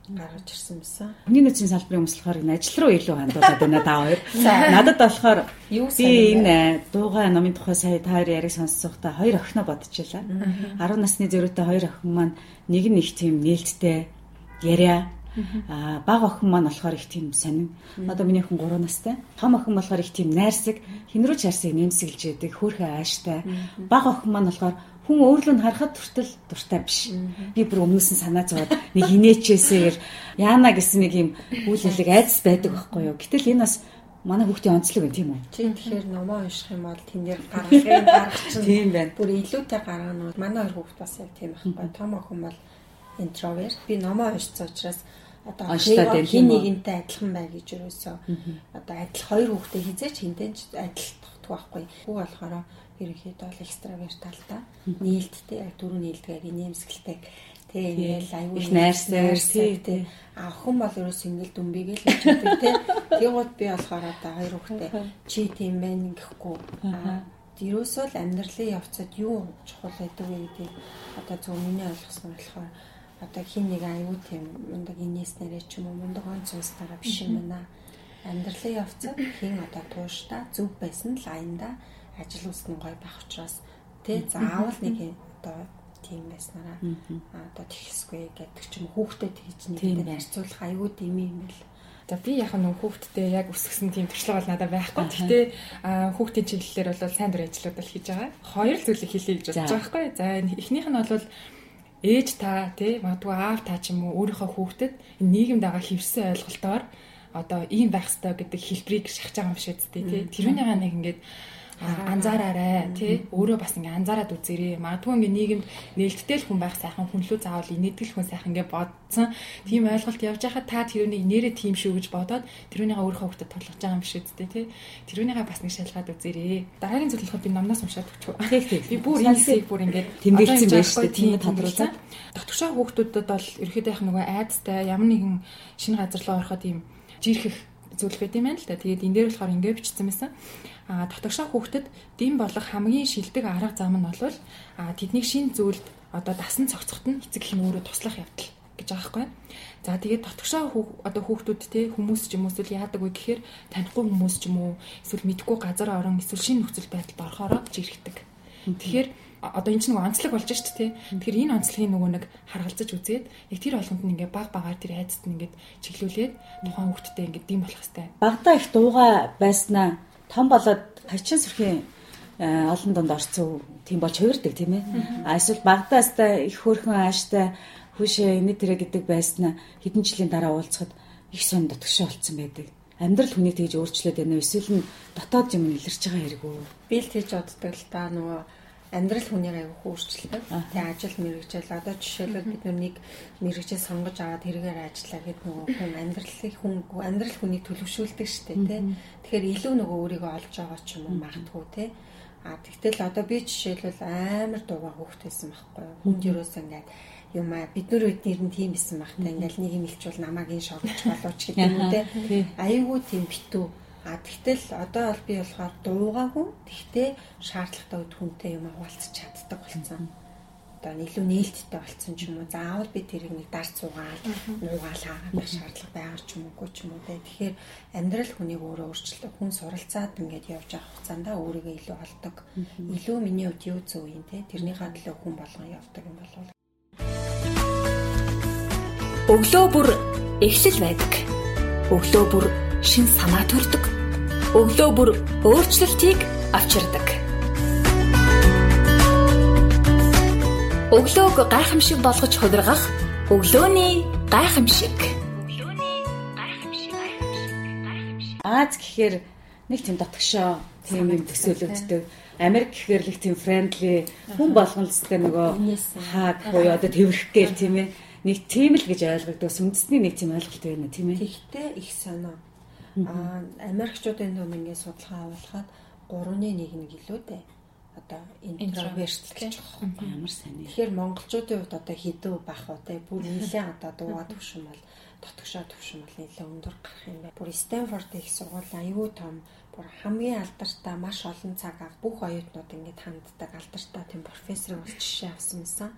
гаргаж ирсэн байсан. Хүний нөөцийн салбарын хүмүүс болохоор энэ ажил руу илүү хандуулаад байна та хоёр. Надад болохоор би энэ дуугаа номын тухай сая та хоёр яриг сонсохдоо хоёр охиноо бодчихлаа. 10 насны зөрүүтэй хоёр охин маань нэг нь их тийм нээлттэй яриа Аа баг охин маань болохоор их тийм сонин. Одоо миний охин 3 настай. Том охин болохоор их тийм найрсаг, хинрүү чарсыг нэмсгэлж яадаг, хөөрхөн ааштай. Баг охин маань болохоор хүн өөрлөө нь харахад хүртэл дуртай биш. Би бүр өмнөөс нь санаа зовоод нэг инээчээсээр яана гэсэн нэг юм үйл хэлэг айдас байдаг байхгүй юу. Гэтэл энэ бас манай хүүхдийн онцлог байна тийм үү? Тийм тэгэхээр номоо унших юм бол тэн дээр гаргахын гарах чинь тийм байна. Бүр илүүтэй гаргана. Манай хоёр хүүхд бас яг тийм байхгүй. Том охин бол интроверт. Би номоо уншсан учраас одоо хин нэгэнтэй адилхан бай гэж юусоо одоо адил хоёр хүүхдээ хизээч хинтэн ч адилтдаг байхгүй. Хүү болохоор ерөнхийдөө бол экстраверт талдаа нээлттэй яг дөрөв нээлтгээр инээмсэгэлтэй тэг ингээл аюул их найрсаар тий. а охин бол ерөөс ингээл дүмбигээл хэлчихдэг тий. Тэгвэл би болохоор одоо хоёр хүүхдээ чи тийм байх гэхгүй а ерөөсөө л амьдралын явцад юу чухал байдаг вэ гэдэг одоо зөв миний ойлгосноор болохоор одоо хин нэг аюу тийм мундаг инээснээрээ ч юм уу мундаг онц цуснараа биш юм байна. Амьдралын явцад хин одоо тууштай зөв байсан л аянда ажил үснэ гой байх учраас тэ заавал нэг одоо тийм байснараа одоо тэхсгүй гэдэг ч юм хүүхдэд хийж нэг харьцуулах аюу дими юм бэл. За би яг нэг хүүхдтэй яг өсгсөн тийм төршлөг бол надад байхгүй. Гэхдээ хүүхдийн чиглэлээр бол сайн дур ажлууд бол хийж байгаа. Хоёр зүйлийг хэлье гэж бодож байгаа байхгүй. За эхнийх нь бол ээж та тий магадгүй аав та ч юм уу өөрийнхөө хүүхдэд нийгэмд байгаа хэвсэн ойлголтоор одоо ийм байх ёстой гэдэг хэлбэрийг шахаж байгаа юм шиг үстэй тий. Тэрүүнийгаа нэг ингээд анзаараарай. Тий. Өөрөө бас ингээ анзаараад үзээрэй. Магадгүй ингээ нийгэмд нээлттэй л хүн байх сайхан хүн лүү заавал инээдгэл хүн сайхан ингээ бодсон. Тийм ойлголт явж байхад та тэрүүнийг нэрээ тийм шүү гэж бодоод тэрүүнийгаа өөрийнхөө хөвгөдөд тоглож байгаа юм шиг үстэй тий. Тэрүүнийгаа бас нэг шалгаад үзээрэй. Дараагийн болохоор би номноос уншаад өгч би бүр энэ хэсгийг бүр ингээ тэмдэглэсэн байж шүү тийм тодруулсан дотгошоо хүүхдүүдэд бол ерөөхдөө яг нөгөө айдастай ямар нэгэн шинэ газар руу ороход ийм жирхэх зүйл байт юм байна л да. Тэгээд энэ дээр болохоор ингэ бичсэн байсан. Дотогшоо хүүхдэд дэм болох хамгийн шилдэг арга зам нь бол а тэднийг шин зүйлд одоо дасан цогцоход нь эцэг нь өөрөө туслах явдал гэж байгаа байхгүй. За тэгээд дотгошоо одоо хүүхдүүд те хүмүүс ч юм уу эсвэл яадаг вэ гэхээр танихгүй хүмүүс ч юм уу эсвэл мэдгүй газар орон эсвэл шинэ нөхцөл байдалд орохороо жирхдэг. Тэгэхээр одоо энэ ч нэг онцлог болж шít тий. Тэгэхээр энэ онцлогийг нөгөө нэг харгалзаж үзээд яг тэр болгонд нь ингээ баг багаар тэр айцад нь ингээ чиглүүлээд тухайн хүүхдтэй ингээ дэм болох хэвээр. Багада их дууга байснаа том болоод хачин сүрхийн э, олон донд орцсон тийм болж хувирдаг тийм ээ. А эсвэл багадаас та их хөрхөн ааштай хүшээ энэ тэрэ гэдэг байснаа хэдэн жилийн дараа уулзахад их сон дотгошоо болцсон байдаг амьдрал хүнийг тэгж өөрчлөөд байна уу эсвэл нь дотоод юм илэрч байгаа хэрэг үү? Би л тэгж боддог л та нөгөө амьдрал хүнийг аягүй хөөрчлөлтэй. Тэгээ ажил мэрэгжил одоо жишээлбэл бид нэг мэрэгжил сонгож аваад хэрэгээр ажиллаа гэд нөгөө хүн амьдралыг хүн амьдрал хүнийг төлөвшүүлдэг штэ тий. Тэгэхээр илүү нөгөө өөрийгөө олж байгаа ч юм уу магтгүй тий. А тэгтэл одоо би жишээлбэл амар дуугаа хөөхтэйсэн байхгүй юу. Хүнд юус ингээд юм аа бид нар үед нэр нь тийм бисэн багтаа ингээл нэг юм илчүүл намайг ин шогч болооч гэдэг юм те. Аюу тийм битүү А тэгтэл одоо бол би болохоор дуугаагүй. Тэгтээ шаардлагатай үед хүнтэй юм хуваалцах чаддаг болсон. Одоо илүү нээлттэй болсон ч юм уу. Заавал би тэрийг нэг дарц суугаал, нуугаал хаагаад шаардлага байгаа ч юм уугүй ч юм уу. Тэгэхээр амьдрал хүнийг өөрөө өөрчлөлт хүн суралцаад ингээд явж байгаа хугацаанд өөрийгөө илүү олдог. Илүү миний хувьд юу зөв юм те. Тэрнийхээ төлөө хүн болгон явдаг юм болов. Өглөө бүр эхлэл байдаг. Өглөө бүр шин санаа төрдөг өглөө бүр өөрчлөлтийг авчирдаг. Өглөөг гайхамшиг болгож хувиргах өглөөний гайхамшиг. Өглөөний гайхамшиг Аз гэхээр нэг тийм дотгошоо тийм юм төсөөлөгддөг. Америк гэхээр л их тийм фрэндли хүн болгон л өстэй нөгөө хаад буюу одоо тэрх гээл тийм ээ нэг тийм л гэж ойлгогддог. Үндэсний нэг тийм ойлголт байна тийм ээ. Тэгтээ их санаа Аа Америкчуудын дунд ингээд судалгаа авалахад 3-ны 1 нэг илүү дээ. Одоо интроверт гэж байгаа ямар сайн. Тэгэхээр монголчуудын хувьд одоо хідүү бах уу те бүр нэлээд одоо дууга төвшин бол дотгошоо төвшин бол нэлээд өндөр гарах юм байна. Бүр Стэнфорд их сургууль аюу том бүр хамгийн алдартай маш олон цаг ав бүх оюутнууд ингээд ханддаг алдартай тийм профессор бол жишээ авсан юмсан.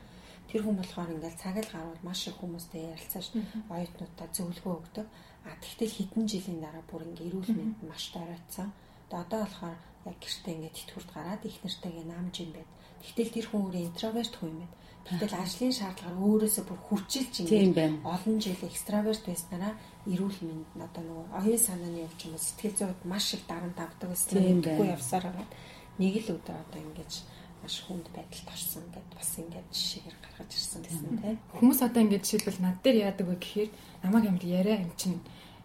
Тэр хүн болохоор ингээд цаг л гарвал маш их хүмүүстэй ярилцаж оюутнуудаа зөвлөгөө өгдөг. А тэгтэл хэдэн жилийн дараа бүр ингээ эрүүл мэнд маш доройтсон. Тэгээ одоо болохоор яг гэртээ ингээ тэтгэврт гараад их нартайгээ намж юм байд. Тэгтэл тэр хүн өөрөө интроверт хүн юм байна. Тэгтэл ажлын шаардлагаар өөрөөсөө бүр хүчилж ингээ олон жил экстраверт байснараа эрүүл мэнд одоо нөгөө оюун санааны явж юм сэтгэл зүйд маш их дарамт авдаг гэсэн. Тэггүй явсаар байгаа. Нэг л өдөр одоо ингэж маш хүнд байдалд орсон гэдээ бас ингээд жишээгээр гаргаж ирсэн гэсэн тийм. Хүмүүс одоо ингээд жишээлбэл над дээр яадаг вэ гэхээр намайг юм яриа юм чинь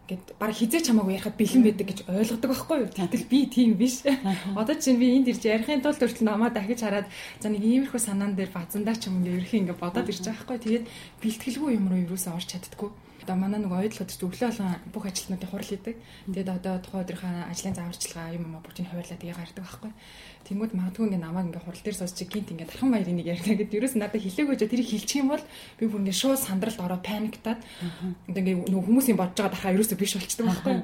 гэд баг хизээч хамаагүй ярихад бэлэн байдаг гэж ойлгодог байхгүй юу. Тэгтэл би тийм биш. Одоо чинь би энд ирж ярихын тулд хүртэл намаа дахиж хараад за нэг иймэрхүү санаан дээр базандаа ч юм уу ерхий ингээ бодоод ирж байгаа байхгүй. Тэгээд бэлтгэлгүй юм руу юусаа орч чаддггүй. Одоо манай ойлгоход ч өглөө болгон бүх ажилтнуудыг хурал хийдэг. Тэгээд одоо тухайн өдрийнхөө ажлын зааварчилгаа юм уу бүртийн хуваалаа тэгээ гардаг байхгүй. Тэнгүүд магадгүй ингээ намайг ингээ хурал дээр сууч гинт ингээ дархан баярын нэг ярьна гэдэг. Ерөөс надад хэлээгөөж тэрийг хэлчих юм бол би бүр ингээ шууд сандралд ороо паниктаад. Ингээ нөгөө хүмүүсийн бодож байгаа дахаа ерөөсөө биш болчдөг байхгүй.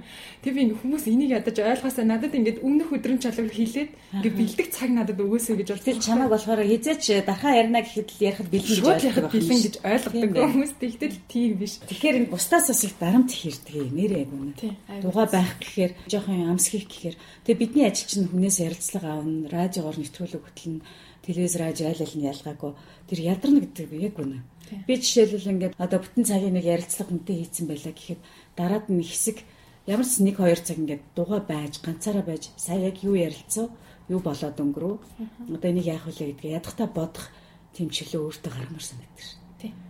Тэг би хүмүүс энийг ядаж ойлгоосаа надад ингээ өмнөх өдрөм чалгал хэлээд ингээ бэлдэг цаг надад өгөөсэй гэж бол тэр чамайг болохоор хизээч дархан ярина гэхэд л ярихад бэлэн гэж ойлгодог бэлэн гэж ойлгодог хүмүүс тэгтэл тийм биш. Тэгэхээр энэ бусдаас бас их дарамт хэрдэг юм нэрээ гүн. Дугаа байх гэхээр жоохон амсхийх гэхээр. Тэгээ бидний ажил чинь хүнээс ярилцлага аавна радиогоор нэвтрүүлэг хөтлөн телевизээр хаж айл айл нь ялгаагүй тэр ядарна гэдэг би яг үнэ. Би жишээлбэл ингээд одоо бүтэн цагийн нэг ярилцлага хүнтэй хийцэн байлаа гэхэд дараад нь хэсэг ямар ч нэг хоёр цаг ингээд дугаа байж ганцаараа байж сая яг юу ярилцсан юу болоод өнгөрөө. Одоо энийг яах вэ гэдгээ ядахта бодох чөлөө өөртөө гаргамаар санагдаж шин.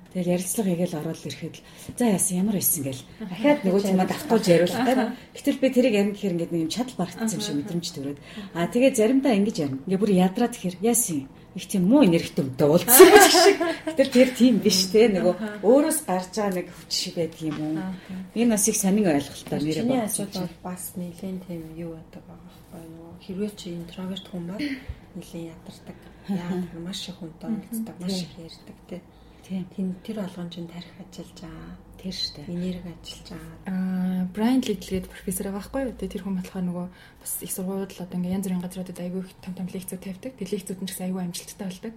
Тэгэл ярилцлага хийгээл ороод ирэхэд за яасан ямар байсан гээл дахиад нөгөө чимээ давтуулж яриулах таа. Гэтэл би тэрийг ярих гэхээр ингээд нэг юм чадал барагдсан юм шиг мэдрэмж төрөөд. Аа тэгээ заримдаа ингэж ярина. Ингээ бүр ядраад ирэхээр яасан их тийм муу энергитэй өмдөө уулзсан шиг. Гэтэл тэр тийм биш те нөгөө өөрөөс гарч байгаа нэг хүч шиг байдаг юм уу? Энэ бас их сонин ойлголттой нэрээ байна. Чиний асуудал бол бас нэлээд тийм юу байдаг байгаа байхгүй юу? Хэрвээ чи интроверт хүн бол нэлээд ядардаг. Яа маш их хүнтэй уулздаг, маш их ярьдаг те. Тийм. Тэр болгон чинь тарих ажиллаж байгаа. Тэр штэ. Энерги ажиллаж байгаа. Аа, Брайан Лидлгээд профессор байгаа байхгүй юу? Тэр хүн болохоор нөгөө бас их сургууль одоо ингээ янз бүрийн газруудад айгүй их том том лекцүүд тавьдаг. Тэр лекцүүд нь ч гэсэн айгүй амжилттай болдог.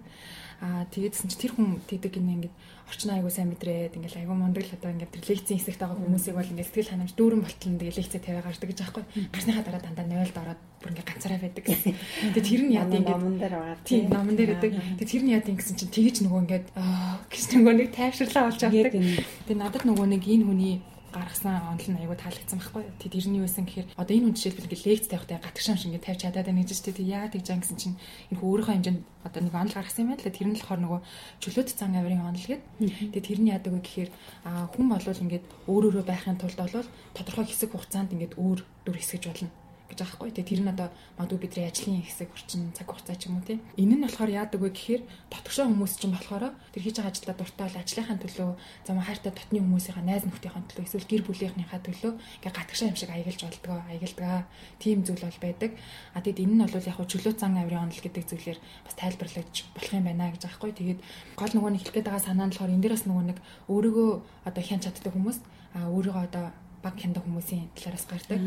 Аа, тэгээдсэн чинь тэр хүн тэгдэг гинэ ингээ орчин айгуу сайн мэдрээд ингээл айгуу мундаг л одоо ингээд лекцийн хэсэгт байгаа хүмүүсийг бол ингээд сэтгэл ханамж дүүрэн болтол ингээд лекцээ тавиа гардаг гэж аахгүй. Гарсныхаа дараа дандаа 0-д ороод бүр ингээд ганцаараа байдаг гэсэн. Тэгээ тэр нь яа тийм номон дээр байгаа. Тийм номон дээр байдаг. Тэгээ тэр нь яа тийм гэсэн чинь тэгэж нөгөө ингээд аа гэж нөгөө нэг тайвширлаа болж авдаг. Тэгээ надад нөгөө нэг энэ хүний гаргасан онол нь айгүй таалагдсан байхгүй. Тэг тэрний юу байсан гэхээр одоо энэ хүн жишээлбэл ингээ лекц тавихтай гатгшаан шиг ингээ тавьж чадаад байна гэж тийм яа тэгж ан гэсэн чинь энэ хүн өөрийнхөө хэмжээнд одоо нэг онол гаргасан юм байна л тэр нь болохоор нөгөө чөлөөт цан авирын онол гээд. Тэгээ тэр нь яадаг вэ гэхээр хүн болвол ингээд өөр өөрөө байхын тулд болвол тодорхой хэсэг хугацаанд ингээд өөр дүр хэсгэж болно гэж байгаа хгүй. Тэгээ тэр нь одоо магадгүй бидний ажлын хэсэг орчин цаг хугацаа ч юм уу тийм. Энэ нь болохоор яадаг вэ гэхээр дотгошоо хүмүүс чинь болохоор тэр хийж байгаа ажлаа дуртай бол ажлынхаа төлөө зам хайртай дотны хүмүүсийн найз нөхдийнхээ төлөө эсвэл гэр бүлийнхнийхээ төлөө ингээ гатгшаа юм шиг аягалж болдгоо аягалдаг. Тийм зүйл бол байдаг. А тэгэд энэ нь бол яг чөлөө зан авирын онол гэдэг зүйлээр бас тайлбарлаж болох юм байна гэж байгаа хгүй. Тэгээд гол нөгөө нэг хэлэх гээд байгаа санаа нь болохоор энэ дээрээс нөгөө нэг өөрийгөө одоо хян чаддаг хүмүүс а өөрийгөө одоо баг хяндаг хүмүүсийн талаараас гардаг.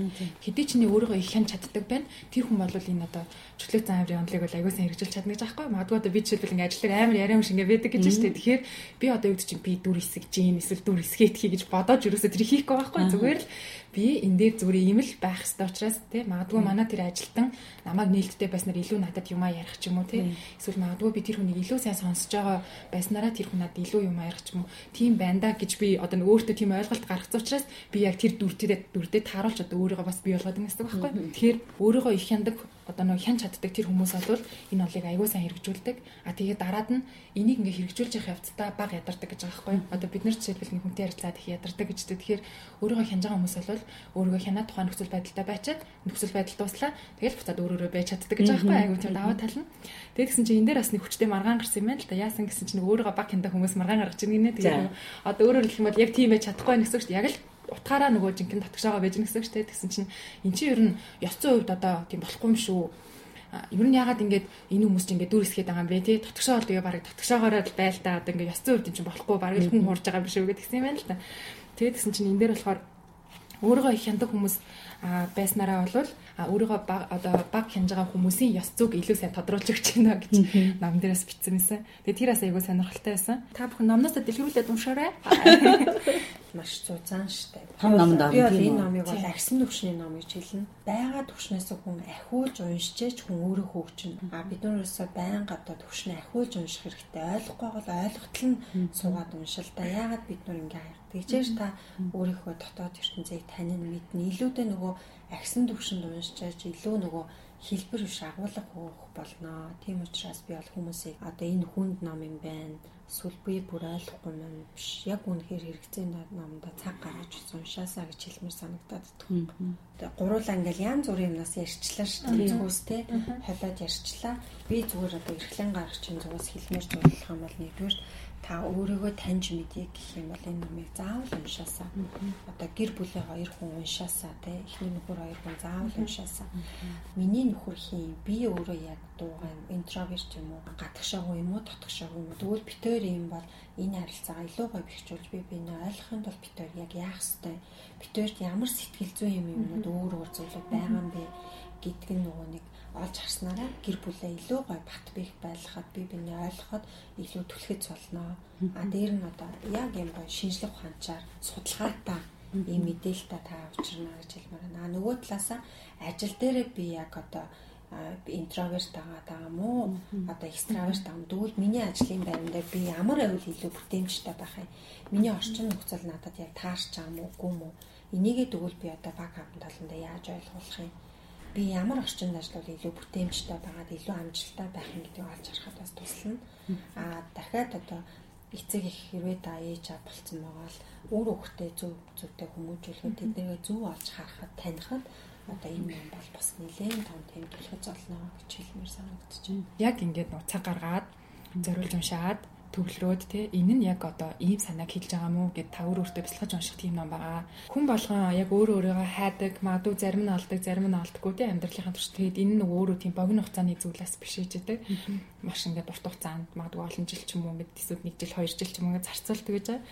Хэдий ч нэ өөрийгөө их хян чаддаг байна. Тэр хүн бол энэ одоо чөлөө зан авирын онолыг бол аягүй сайн хэрэгжүүлж чадна гэж аахгүй. Магадгүй одоо би жишээлбэл ингээ ажиллаг амар яриа юм шиг ингээ байдаг гэж дээ. Тэгэхээр би одоо юу гэж би дүр хэсэг жин эсвэл дүр хэсгээд хий гэж бодоод юусоо тэр хийхгүй байхгүй. Зүгээр л би энэ дээр зүгээр ийм л байх хэрэгтэй учраас тий магадгүй манай тэр ажилтан намайг нээлттэй байснаар илүү надад юмаа ярих ч юм уу тий. Эсвэл магадгүй би тэр хүнийг илүү сайн сонсож байгаа байснараа тэр хүн надад илүү юмаа ярих ч юм уу. Тийм байна да гэж би одоо өөртөө тийм ойлголт гаргацсан учраас би яг тэр дүртээ дүрдээ тааруулж одоо өөрийгөө бас бий болгоод байгаа гэсэн үг байхгүй тэгэхээр өөрийгөө их хяндаг одоо нэг хян чаддаг тэр хүмүүс бол энэ олыг аягүй сайн хэрэгжүүлдэг. А тэгээд дараад нь энийг ингээ хэрэгжүүлж явах явцдаа баг ядардаг гэж байгаа байхгүй. Одоо бид нар жишээлбэл нэг хүнтэй харилцаад их ядардаг гэж дээ. Тэгэхээр өөрийгөө хянаж байгаа хүмүүс бол өөрийгөө хянаад тухайн нөхцөл байдалтай байчаад нөхцөл байдал дуслаа. Тэгэл буцаад өөрөөрөө байж чаддаг гэж байгаа байхгүй. Аягүй тийм даваа тал нь. Тэгээд гэсэн чинь энэ дээр бас нэг хүчтэй маргаан гарсан юм байна л да. Яасан гэсэн чинь өөрийгөө баг хяндаг хүмүүс маргаан гаргаж ирнэ гинэ. Тэгээд одоо өөрөөр хэлэх юм бол яг тийм байж чадахгүй байх гэсэн чинь яг л утгаараа нөгөө жинхэнэ татгшаага байж гэнэ гэсэн шүү дээ. Тэгсэн чинь эн чинь ер нь ёцсон хувьд одоо тийм болохгүй юм шүү. Ер нь ягаад ингэж энэ хүмүүс чинь ингэ дүр хэсгээд байгаа юм бэ тий? Татгшаа бол тэгээ барыг татгшаагаараа л байл та одоо ингэ ёцсон хувьд чинь болохгүй барыг л хүн хуурж байгаа юм шүү гэдгсэн юм байна л та. Тэгээд тэгсэн чинь энэ дээр болохоор өөрийгөө их хяндаг хүмүүс байснараа болвол өөрийгөө одоо баг хянж байгаа хүмүүсийн ёс зүйг илүү сайн тодруулж өгч байна гэж ном дээрээс бичсэн юмсан. Тэгээ тэрээс айгүй сонирхолтой байсан. Та бүхэн номноос дэлгэрүүлээд уншаарай. Маш зузаан штэ. Том номд орно. Би бол энэ номыг бол агсан төвшний ном гэж хэлнэ. Бага төвшнээс хүн ахиулж уншижээч хүн өөрөө хөгжинэ. А бид нөөсөө байнга одоо төвшнээ ахиулж унших хэрэгтэй. Ойлгохгүй бол ойлголтол нь суугаад уншил та. Яагаад бид нөр ингээ Тэгжээж та өөрийнхөө дотоод ертөнцийг танин мэднэ. Илүүдээ нөгөө агсан төвшөнд уншчаач илүү нөгөө хэлбэр биш агуулга хөөх болно. Тийм учраас би бол хүмүүсийг одоо энэ хүнд ном юм байна. Эсвэл би бүр ойлгохгүй юм биш. Яг үнэхээр хэрэгцээ номдоо цаг гаргаж уншаасаа гэж хэлмээр санагдаад байна. Тэгээ гуруулаа ингээл янз бүрийн юмнаас ярьчлаа шүү дээ. Зүгөөс те холиод ярьчлаа. Би зүгээр одоо эрхлэн гаргах чинь зүгөөс хэлмээр зөвлөх юм бол нэгдүгээр та өөрийгөө таньж мэдье гэх юм бол энэ номыг заавал уншаасаа. Одоо гэр бүлийн хоёр хүн уншаасаа тий эхний нөхөр хоёр хүн заавал уншаасаа. Миний нөхөр хин би өөрөө яг дуугаа интроверт юм уу гадагшаагүй юм уу дотгошоогүй юм уу? Тэгвэл битээр юм бол энэ харилцаагаа илүү гоё бэхжүүлж би биенээ ойлгохын тулд битээр яг яах ёстой? Битээрт ямар сэтгэл зүйн юм юмнууд өөр өөр зүйлүүд байгаа юм бэ? Гэдг нь нөгөө нэг олж харснараа гэр бүлээ илүү гой бат бих байлгахад би биний ойлгоход илүү түлхэц болно. А дээр нь одоо яг юм гой шинжлэх ухаанчаар судалгаатай ийм мэдээлэлтэй та учрна гэж хэлмээр байна. А нөгөө талаасаа ажил дээрээ би яг одоо интроверт байгаа даа мó одоо экстраверт юм дүүл миний ажлын байран дээр би ямар байвал илүү бүтээмжтэй байх юм миний орчин нөхцөл надад яг таарч байгаа мó үгүй мó энийгээ дөгөл би одоо баг хавтан таланда яаж ойлгуулах юм би ямар орчинд ажиллавал илүү бүтээмжтэй байгаад илүү амжилттай байх юм гэдгийг олж харахад бас туслана. А дахиад одоо эцэг их хэрвээ та ээж аа болцсон байгаа л өөр хөхтэй зөв зөвтэй хүмүүжүүлэхэд тэднийгээ зөв олж харахад танихад одоо энэ юм бол бас нэлээд том тэм төлөхөж олно гэж хэлмээр байна. Яг ингээд цаг гаргаад зориулж уншаад төвлөрөөд те энэ нь яг одоо ийм санааг хэлж байгаа мó гэд та өөр өөртөө бяцлахаж унших тийм ном байгаа. Хүн болгон яг өөрөө өөрийгөө хайдаг, магадгүй зарим нь алдаг, зарим нь алддаггүй те амьдралынхаа турш тэгээд энэ нь өөрөө тийм богино хугацааны зүйлээс биш ээжэдэг. Маш ингээд урт хугацаанд магадгүй олон жил ч юм уу ингээд эсвэл 1 жил, 2 жил ч юм уу ингээд зарцуулдаг гэж байгаа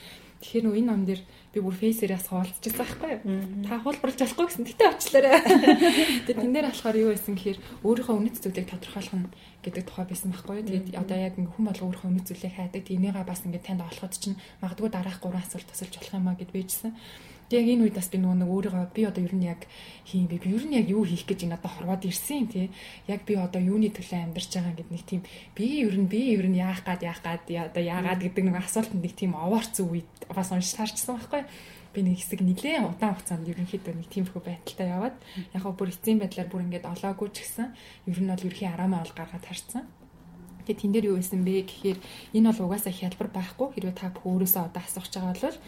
Тэгэхээр нөө энэ ном дээр би бүр фейсээрээс хуваалцчихсан байхгүй юу? Та хулбарлаж болохгүй гэсэн. Гэтэ очлаарай. Тэгээд тэн дээр болохоор юу байсан гэхээр өөрийнхөө үнэт зүйлийг тодорхойлох нь гэдэг тухай байсан байхгүй юу? Тэгээд одоо яг хүн бол өөрийнхөө үнэт зүйлийг хайдаг. Энийгээ бас ингээд танд олоход чинь магадгүй дараах гурван асуулт тасалж болох юм а гэд бийжсэн. Тэг яг энэ үед бас би нөгөө нэг өөрийгөө би одоо ер нь яг хийм бэ? Ер нь яг юу хийх гэж энэ одоо хорвоод ирсэн тий. Яг би одоо юуны төлөө амьдарч байгаа гэдэг нэг тийм би ер нь би ер нь яах гад яах гад одоо яагаад гэдэг нэг асуултанд нэг тийм овоорц үед бас уншсаарчсан байхгүй би нэг хэсэг нилээн удаан хугацаанд ерөнхийдөө нэг тиймэрхүү байдалтай яваад яг гоо бүр эцсийн байдлаар бүр ингээд олоогүй ч гэсэн ер нь бол ерхий араамаа ол гаргаад харцсан. Тэгээ тэн дээр юу байсан бэ гэхээр энэ бол угаасаа хялбар байхгүй хэрвээ та өөрөөсөө одоо асууж байгаа бол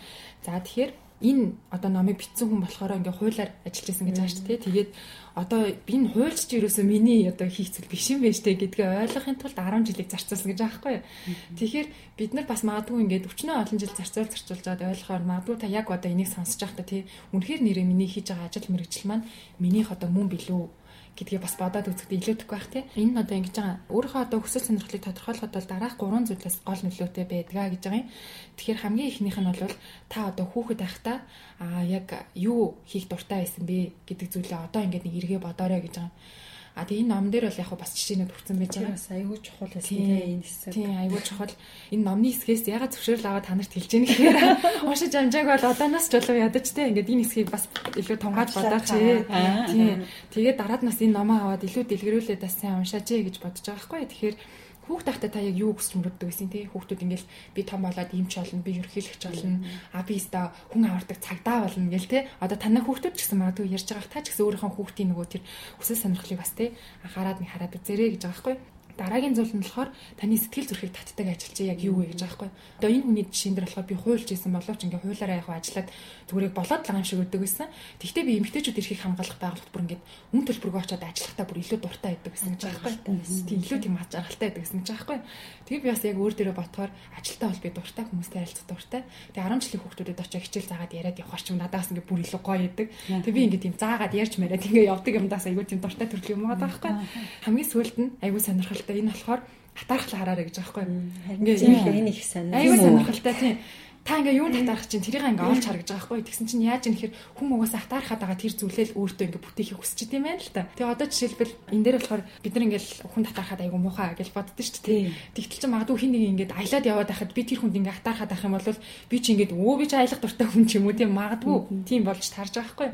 за тэгэхээр энэ одоо номыг бичсэн хүн болохоор ингээ хуулиар ажиллаж байсан гэж байгаа шүү дээ. Тэгээд одоо энэ хуульч ч ерөөсөө миний одоо хийх зүйл биш юм байна штэ гэдгээ ойлгохын тулд 10 жилийг зарцуулсан гэж байгаа байхгүй юу. Тэгэхээр бид нар бас магадгүй ингээд өчнөө олон жил зарцуул зарцуулж байгаад ойлгохоор магадгүй та яг одоо энийг сонсож байхдаа тий үнэхээр нэрээ миний хийж байгаа ажил мэргэжил маань минийх одоо мөн билүү гэдгийг бас бодоод үзэхдээ илүүдэхгүй байх тийм. Энэ нь одоо ингэж байгаа. Өөрийнхөө одоо хүсэл сонирхлыг тодорхойлоход бол дараах гурван зүйлээс гол нөлөөтэй байдгаа гэж байгаа юм. Тэгэхээр хамгийн ихнийх нь бол та одоо хүүхэд байхдаа аа яг юу хийх дуртай байсан бэ гэдэг зүйлээ одоо ингээд нэг эргээ бодоорой гэж байгаа юм А тэгээ энэ ном дээр бол яг бас жишээнүүд өгсөн байж байгаа. Бас аюул чухал байсан тийм энэ хэсэг. Тийм аюул чухал. Энэ номны хэсгээс ягаад зөвшөөрөл аваад танарт хэлж яах гэхээр уншиж амжааг бол одооноос ч болов ядаж те ингээд энэ хэсгийг бас илүү тунгааж бодооч. Тийм. Тэгээд дараад нас энэ номоо аваад илүү дэлгэрүүлээд бас сайн уншаач гэж бодож байгаа байхгүй. Тэгэхээр хүүхд тахта та яг юу хүсч мөрддөг гэсэн тий? Хүүхдүүд ингээл би том болоод имч болно би ерхийлэгч болно а би өста хүн авардаг цагдаа болно гэл тий? Одоо танай хүүхдүүд ч гэсэн магадгүй ярьж байгаа та ч гэсэн өөрийнхөө хүүхдийн нөгөө тэр хүсэл сонирхлыг бас тий анхаарад нэг хараад үзэрэй гэж байгаа байхгүй дараагийн зүйл нь болохоор таны сэтгэл зүрхийг татдаг ажилч яг юу вэ гэж байхгүй. Одоо энэ хүний жишээн дээр болохоор би хуульч исэн боловч ингээ хуулаараа яг ажиллаад зүгээр болоод л байгаа юм шиг өгдөг байсан. Тэгвэл би эмгтээчүүд эрхийг хамгаалах байгууллагт бүр ингээ үн төлбөргөө очоод ажиллахтаа бүр илүү дуртай байдаг гэсэн гэж байхгүй. Тийм илүү тийм ач аргалтай байдаг гэсэн гэж байгаа байхгүй. Тэгээ би бас яг өөр дээрээ ботхоор ажилтаа бол би дуртай хүмүүстэй харилцах дуртай. Тэгээ 10 жилийн хүүхдүүдэд очиж хичээл заагаад яриад явах ч юм надаас ингээ бүр илүү гоё байдаг. Тэгээ би ингээ тийм заагаад ярьж мариад ингээ явдаг юмдаас айгүй тийм дуртай төрлийн юм байгаа байхгүй. Хамгийн сүүлд нь айгүй сонирхолтой. Энэ болохоор атаархал хараарэ гэж байгаа байхгүй. Ингээ энэ их сонир. Айгүй сонирхолтой тийм та ингээ юу татарах чинь тэрийг ингээ олж хар гэж байгаа байхгүй. Тэгсэн чинь яаж юм нэхэр хүм угаасаа хатаархаад байгаа тэр зүйлээ л өөртөө ингээ бүтээхийг хүсэж идэм байна л та. Тэгээ одоо жишээлбэл энэ дээр болохоор бид нар ингээл хүн татархаад айгу муухай гэж боддоо шүү дээ. Тэгтэл чинь магадгүй хин нэг ингээд аялаад яваад байхад би тэр хүнд ингээ хатаархаад байх юм бол би чи ингээд өө би чи аялах дуртай хүн ч юм уу тийм магадгүй тийм болж тарж байгаа байхгүй.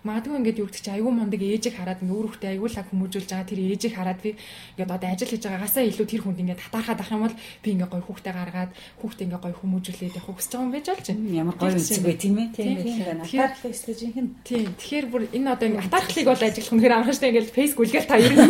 Магадгүй ингээд юу гэдэг чи айгу мондөг ээжийг хараад ингээ өөр хүүхдээ айгу лаг хүмүүжүүлж байгаа тэр ээжийг хараад би ингээд одоо ажил хийж байгаагасаа илүү тэр хүнд ингээ татархаад байх юм бол би ингээ гоё хүүхдээ гаргаад хүүхдээ ингээ гоё хүмүүжүүлээд явах хүсэж байгаа юм байж болж байна. Ямар гоё үнцэг бай тийм ээ. Тийм ээ. Атаархлыг өсгөж юм. Тийм. Тэгэхээр бүр энэ одоо ингэ атаархлыг бол ажиглах үнэхээр амарч та ингээл Facebook үлгээл та ер нь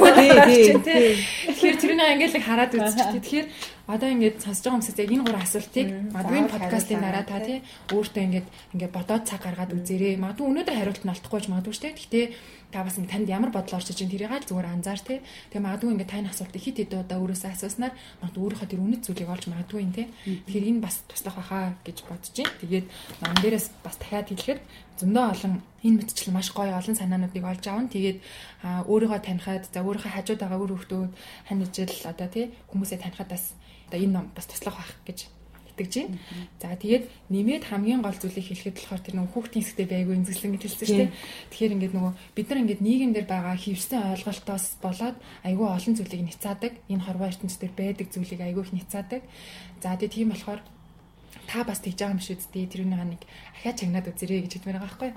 тийм. Тэгэхээр тэрнийг ингээл хараад үзчихээ. Тэгэхээр одоо ингээд сонсож байгаа хүмүүсээс яг энэ гурван асуултыг магадгүй энэ подкастын дараа та тий өөртөө ингээд ингээд бодоод цаг гаргаад үзээрэй. Магадгүй өнөөдөр хариулт нь олдохгүй ч магадгүй дээ. Гэхдээ та бас танд ямар бодол орж иж тэрийг аль зүгээр анзаар тий. Тэгээ магадгүй ингээд таны асуултыг хит хит удаа өөрөөсөө асууснаар магадгүй өөрийнхөө тэр үнэт зүйлийг олж магадгүй юм тий. Тэгэхээр энэ бас туслах байхаа гэж бодож байна. Тэгээд ном дээрээс бас дахиад хэлэхэд зөндөө олон энэ мэтчил маш гоё олон санаануудыг олж авна. Тэгээд өөрийгөө танихад за өөрийнхөө хажууд байгаа үр хөвгтүүд хань ижил одоо тий хүмүүсээ танихад бас одоо энэ ном бас туслах байх гэж итгэж байна. За тэгээд нэмээд хамгийн гол зүйлийг хэлэхэд болохоор тэр нөгөө хүүхдийн хэсэгтээ байгуу эмзэглэн гэж хэлсэн шүү дээ. Тэгэхээр ингээд нөгөө бид нар ингээд нийгэмдэр байгаа хөвсөн ойлголтоос болоод айгүй олон зүйлийг няцаадаг. Энэ хорвоо ертөнцийн дээр байдаг зүйлийг айгүй их няцаадаг. За тэгээд тийм болохоор та бас тэгж байгаа юм шүү дээ. Тэрний нэг ахиа чагнаад үзэрэй гэж хэлмээр байгаа байхгүй.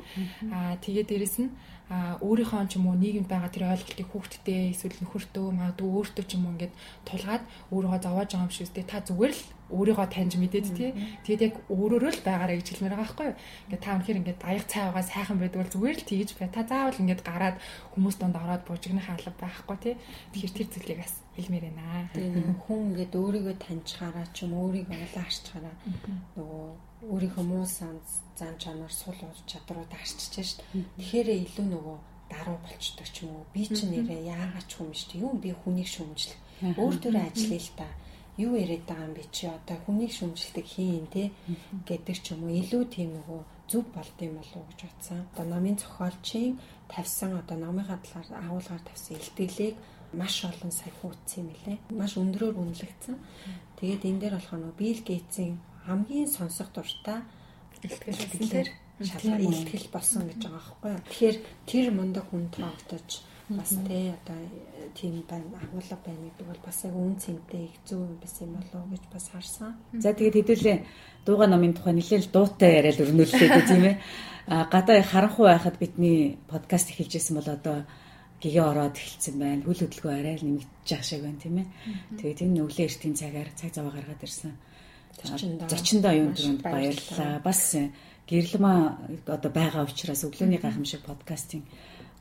Аа тэгээ дээрэс нь а өөрийнхөө ч юм уу нийгэмд байгаа тэр ойлголтыг хүүхдтэй эсвэл нөхөртөө магадгүй өөртөө ч юм уу ингээд тулгаад өөрийгөө зовоож байгаа юм шиг үстэй. Та зүгээр л өөрийгөө таньж мэдээд тий. Тэгээд яг өөрөөрөө л байгаарэ гэж хэлмээр байгаа байхгүй ингээд та өнөхөр ингээд аяг цай байгаа сайхан байдаг бол зүгээр л тэгж бай. Та заавал ингээд гараад хүмүүс донд ороод буужигнах алба байхгүй тий. Тэгэхээр тэр зүйлийг бас хэлмээр байна. Тэгээд хүн ингээд өөрийгөө таньчихаараа ч юм өөрийгөө олоо харчаараа нөгөө өөрийнхөө муу санс зан чанар сул ур чадрууд арчиж шít. Тэгэхээр илүү нөгөө даруй болчдөг ч юм уу. Би ч нэрээ яагаад ч юм дээ. Юу би хүнийг шүмжлэх. Өөр төрөө ажиллая л та. Юу яриад байгаа юм би чи одоо хүнийг шүмжлэдэг хийн те гэдэг ч юм уу. Илүү тийм нөгөө зүв болд юм болов уу гэж бодсон. Одоо номын зохиолчийн тавьсан одоо номынхаа талаар агуулгаар тавьсан илтгэлийг маш олон сая хүүцсэн юм лээ. Маш өндрөөр үнэлэгдсэн. Тэгээд энэ дээр болохоор нөгөө Билл Гейтсийн хамгийн сонсох дуртай илтгэл шалгар илтгэл болсон гэж байгаа байхгүй юу. Тэгэхээр тэр мундаг хүн тоогдож бас тэ одоо тийм байна агуулга байна гэдэг бол бас яг үн цэнтэй их юм биш юм болов уу гэж бас харсан. За тэгээд хэдүүлээ дууга номын тухай нэлээд дуутай яриад өрнүүллээ гэх тийм ээ. А гадаа харанхуй байхад бидний подкаст эхэлжсэн бол одоо гэгээ ороод эхэлсэн байна. Хүл хөдөлгөөн арай л нэмэгдэж байгаа шиг байна тийм ээ. Тэгээд энэ өглөө эртийн цагаар цаг зав гаргаад ирсэн зочиндоо юун төрөнд баярлалаа. Бас гэрлэмаа одоо байгаа учраас өглөөний гайхамшиг подкастын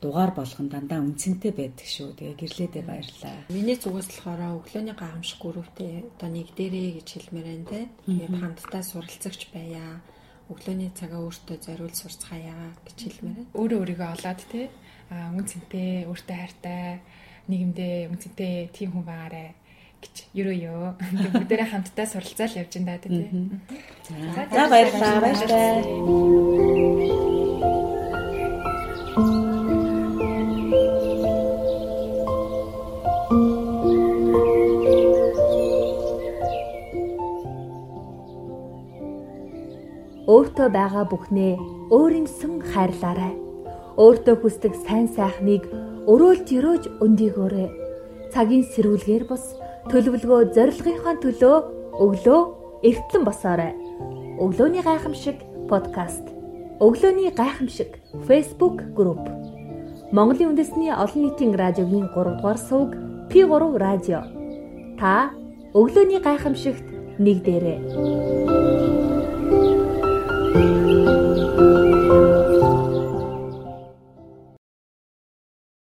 дугаар болгон дандаа үнцэнтэй байдаг шүү. Тэгээ гэрлээдээ баярлалаа. Миний зүгээс болохоор өглөөний гайхамшиг групптэй одоо нэг дээрээ гэж хэлмээр байна те. Тэгээд хамтдаа суралцагч байя. Өглөөний цагаа өөртөө зориул сурцгаая гэж хэлмээр байна. Өөрөө өөрийгөө олоод те. А үнцэнтэй, өөртөө хайртай, нийгэмдээ үнцэнтэй тийм хүн байгаарэ гэж ерөө ёо. Бүгдээрээ хамтдаа суралцаал явж энэ даа тий. За баярлалаа. Баярлалаа. Өөртөө байгаа бүхнээ өөрийнхсөн хайрлаарай. Өөртөө хүсдэг сайн сайхныг өрөөлт өрөөж өндийгөөрэй. Цагийн сэрүүлгээр бус төлөвлөгөө зорилгынхаа төлөө өглөө эртлэн босоорой. Өглөөний гайхамшиг подкаст. Өглөөний гайхамшиг Facebook group. Монголын үндэсний олон нийтийн радиогийн 3 дугаар сувг P3 радио. Та өглөөний гайхамшигт нэг дээрээ.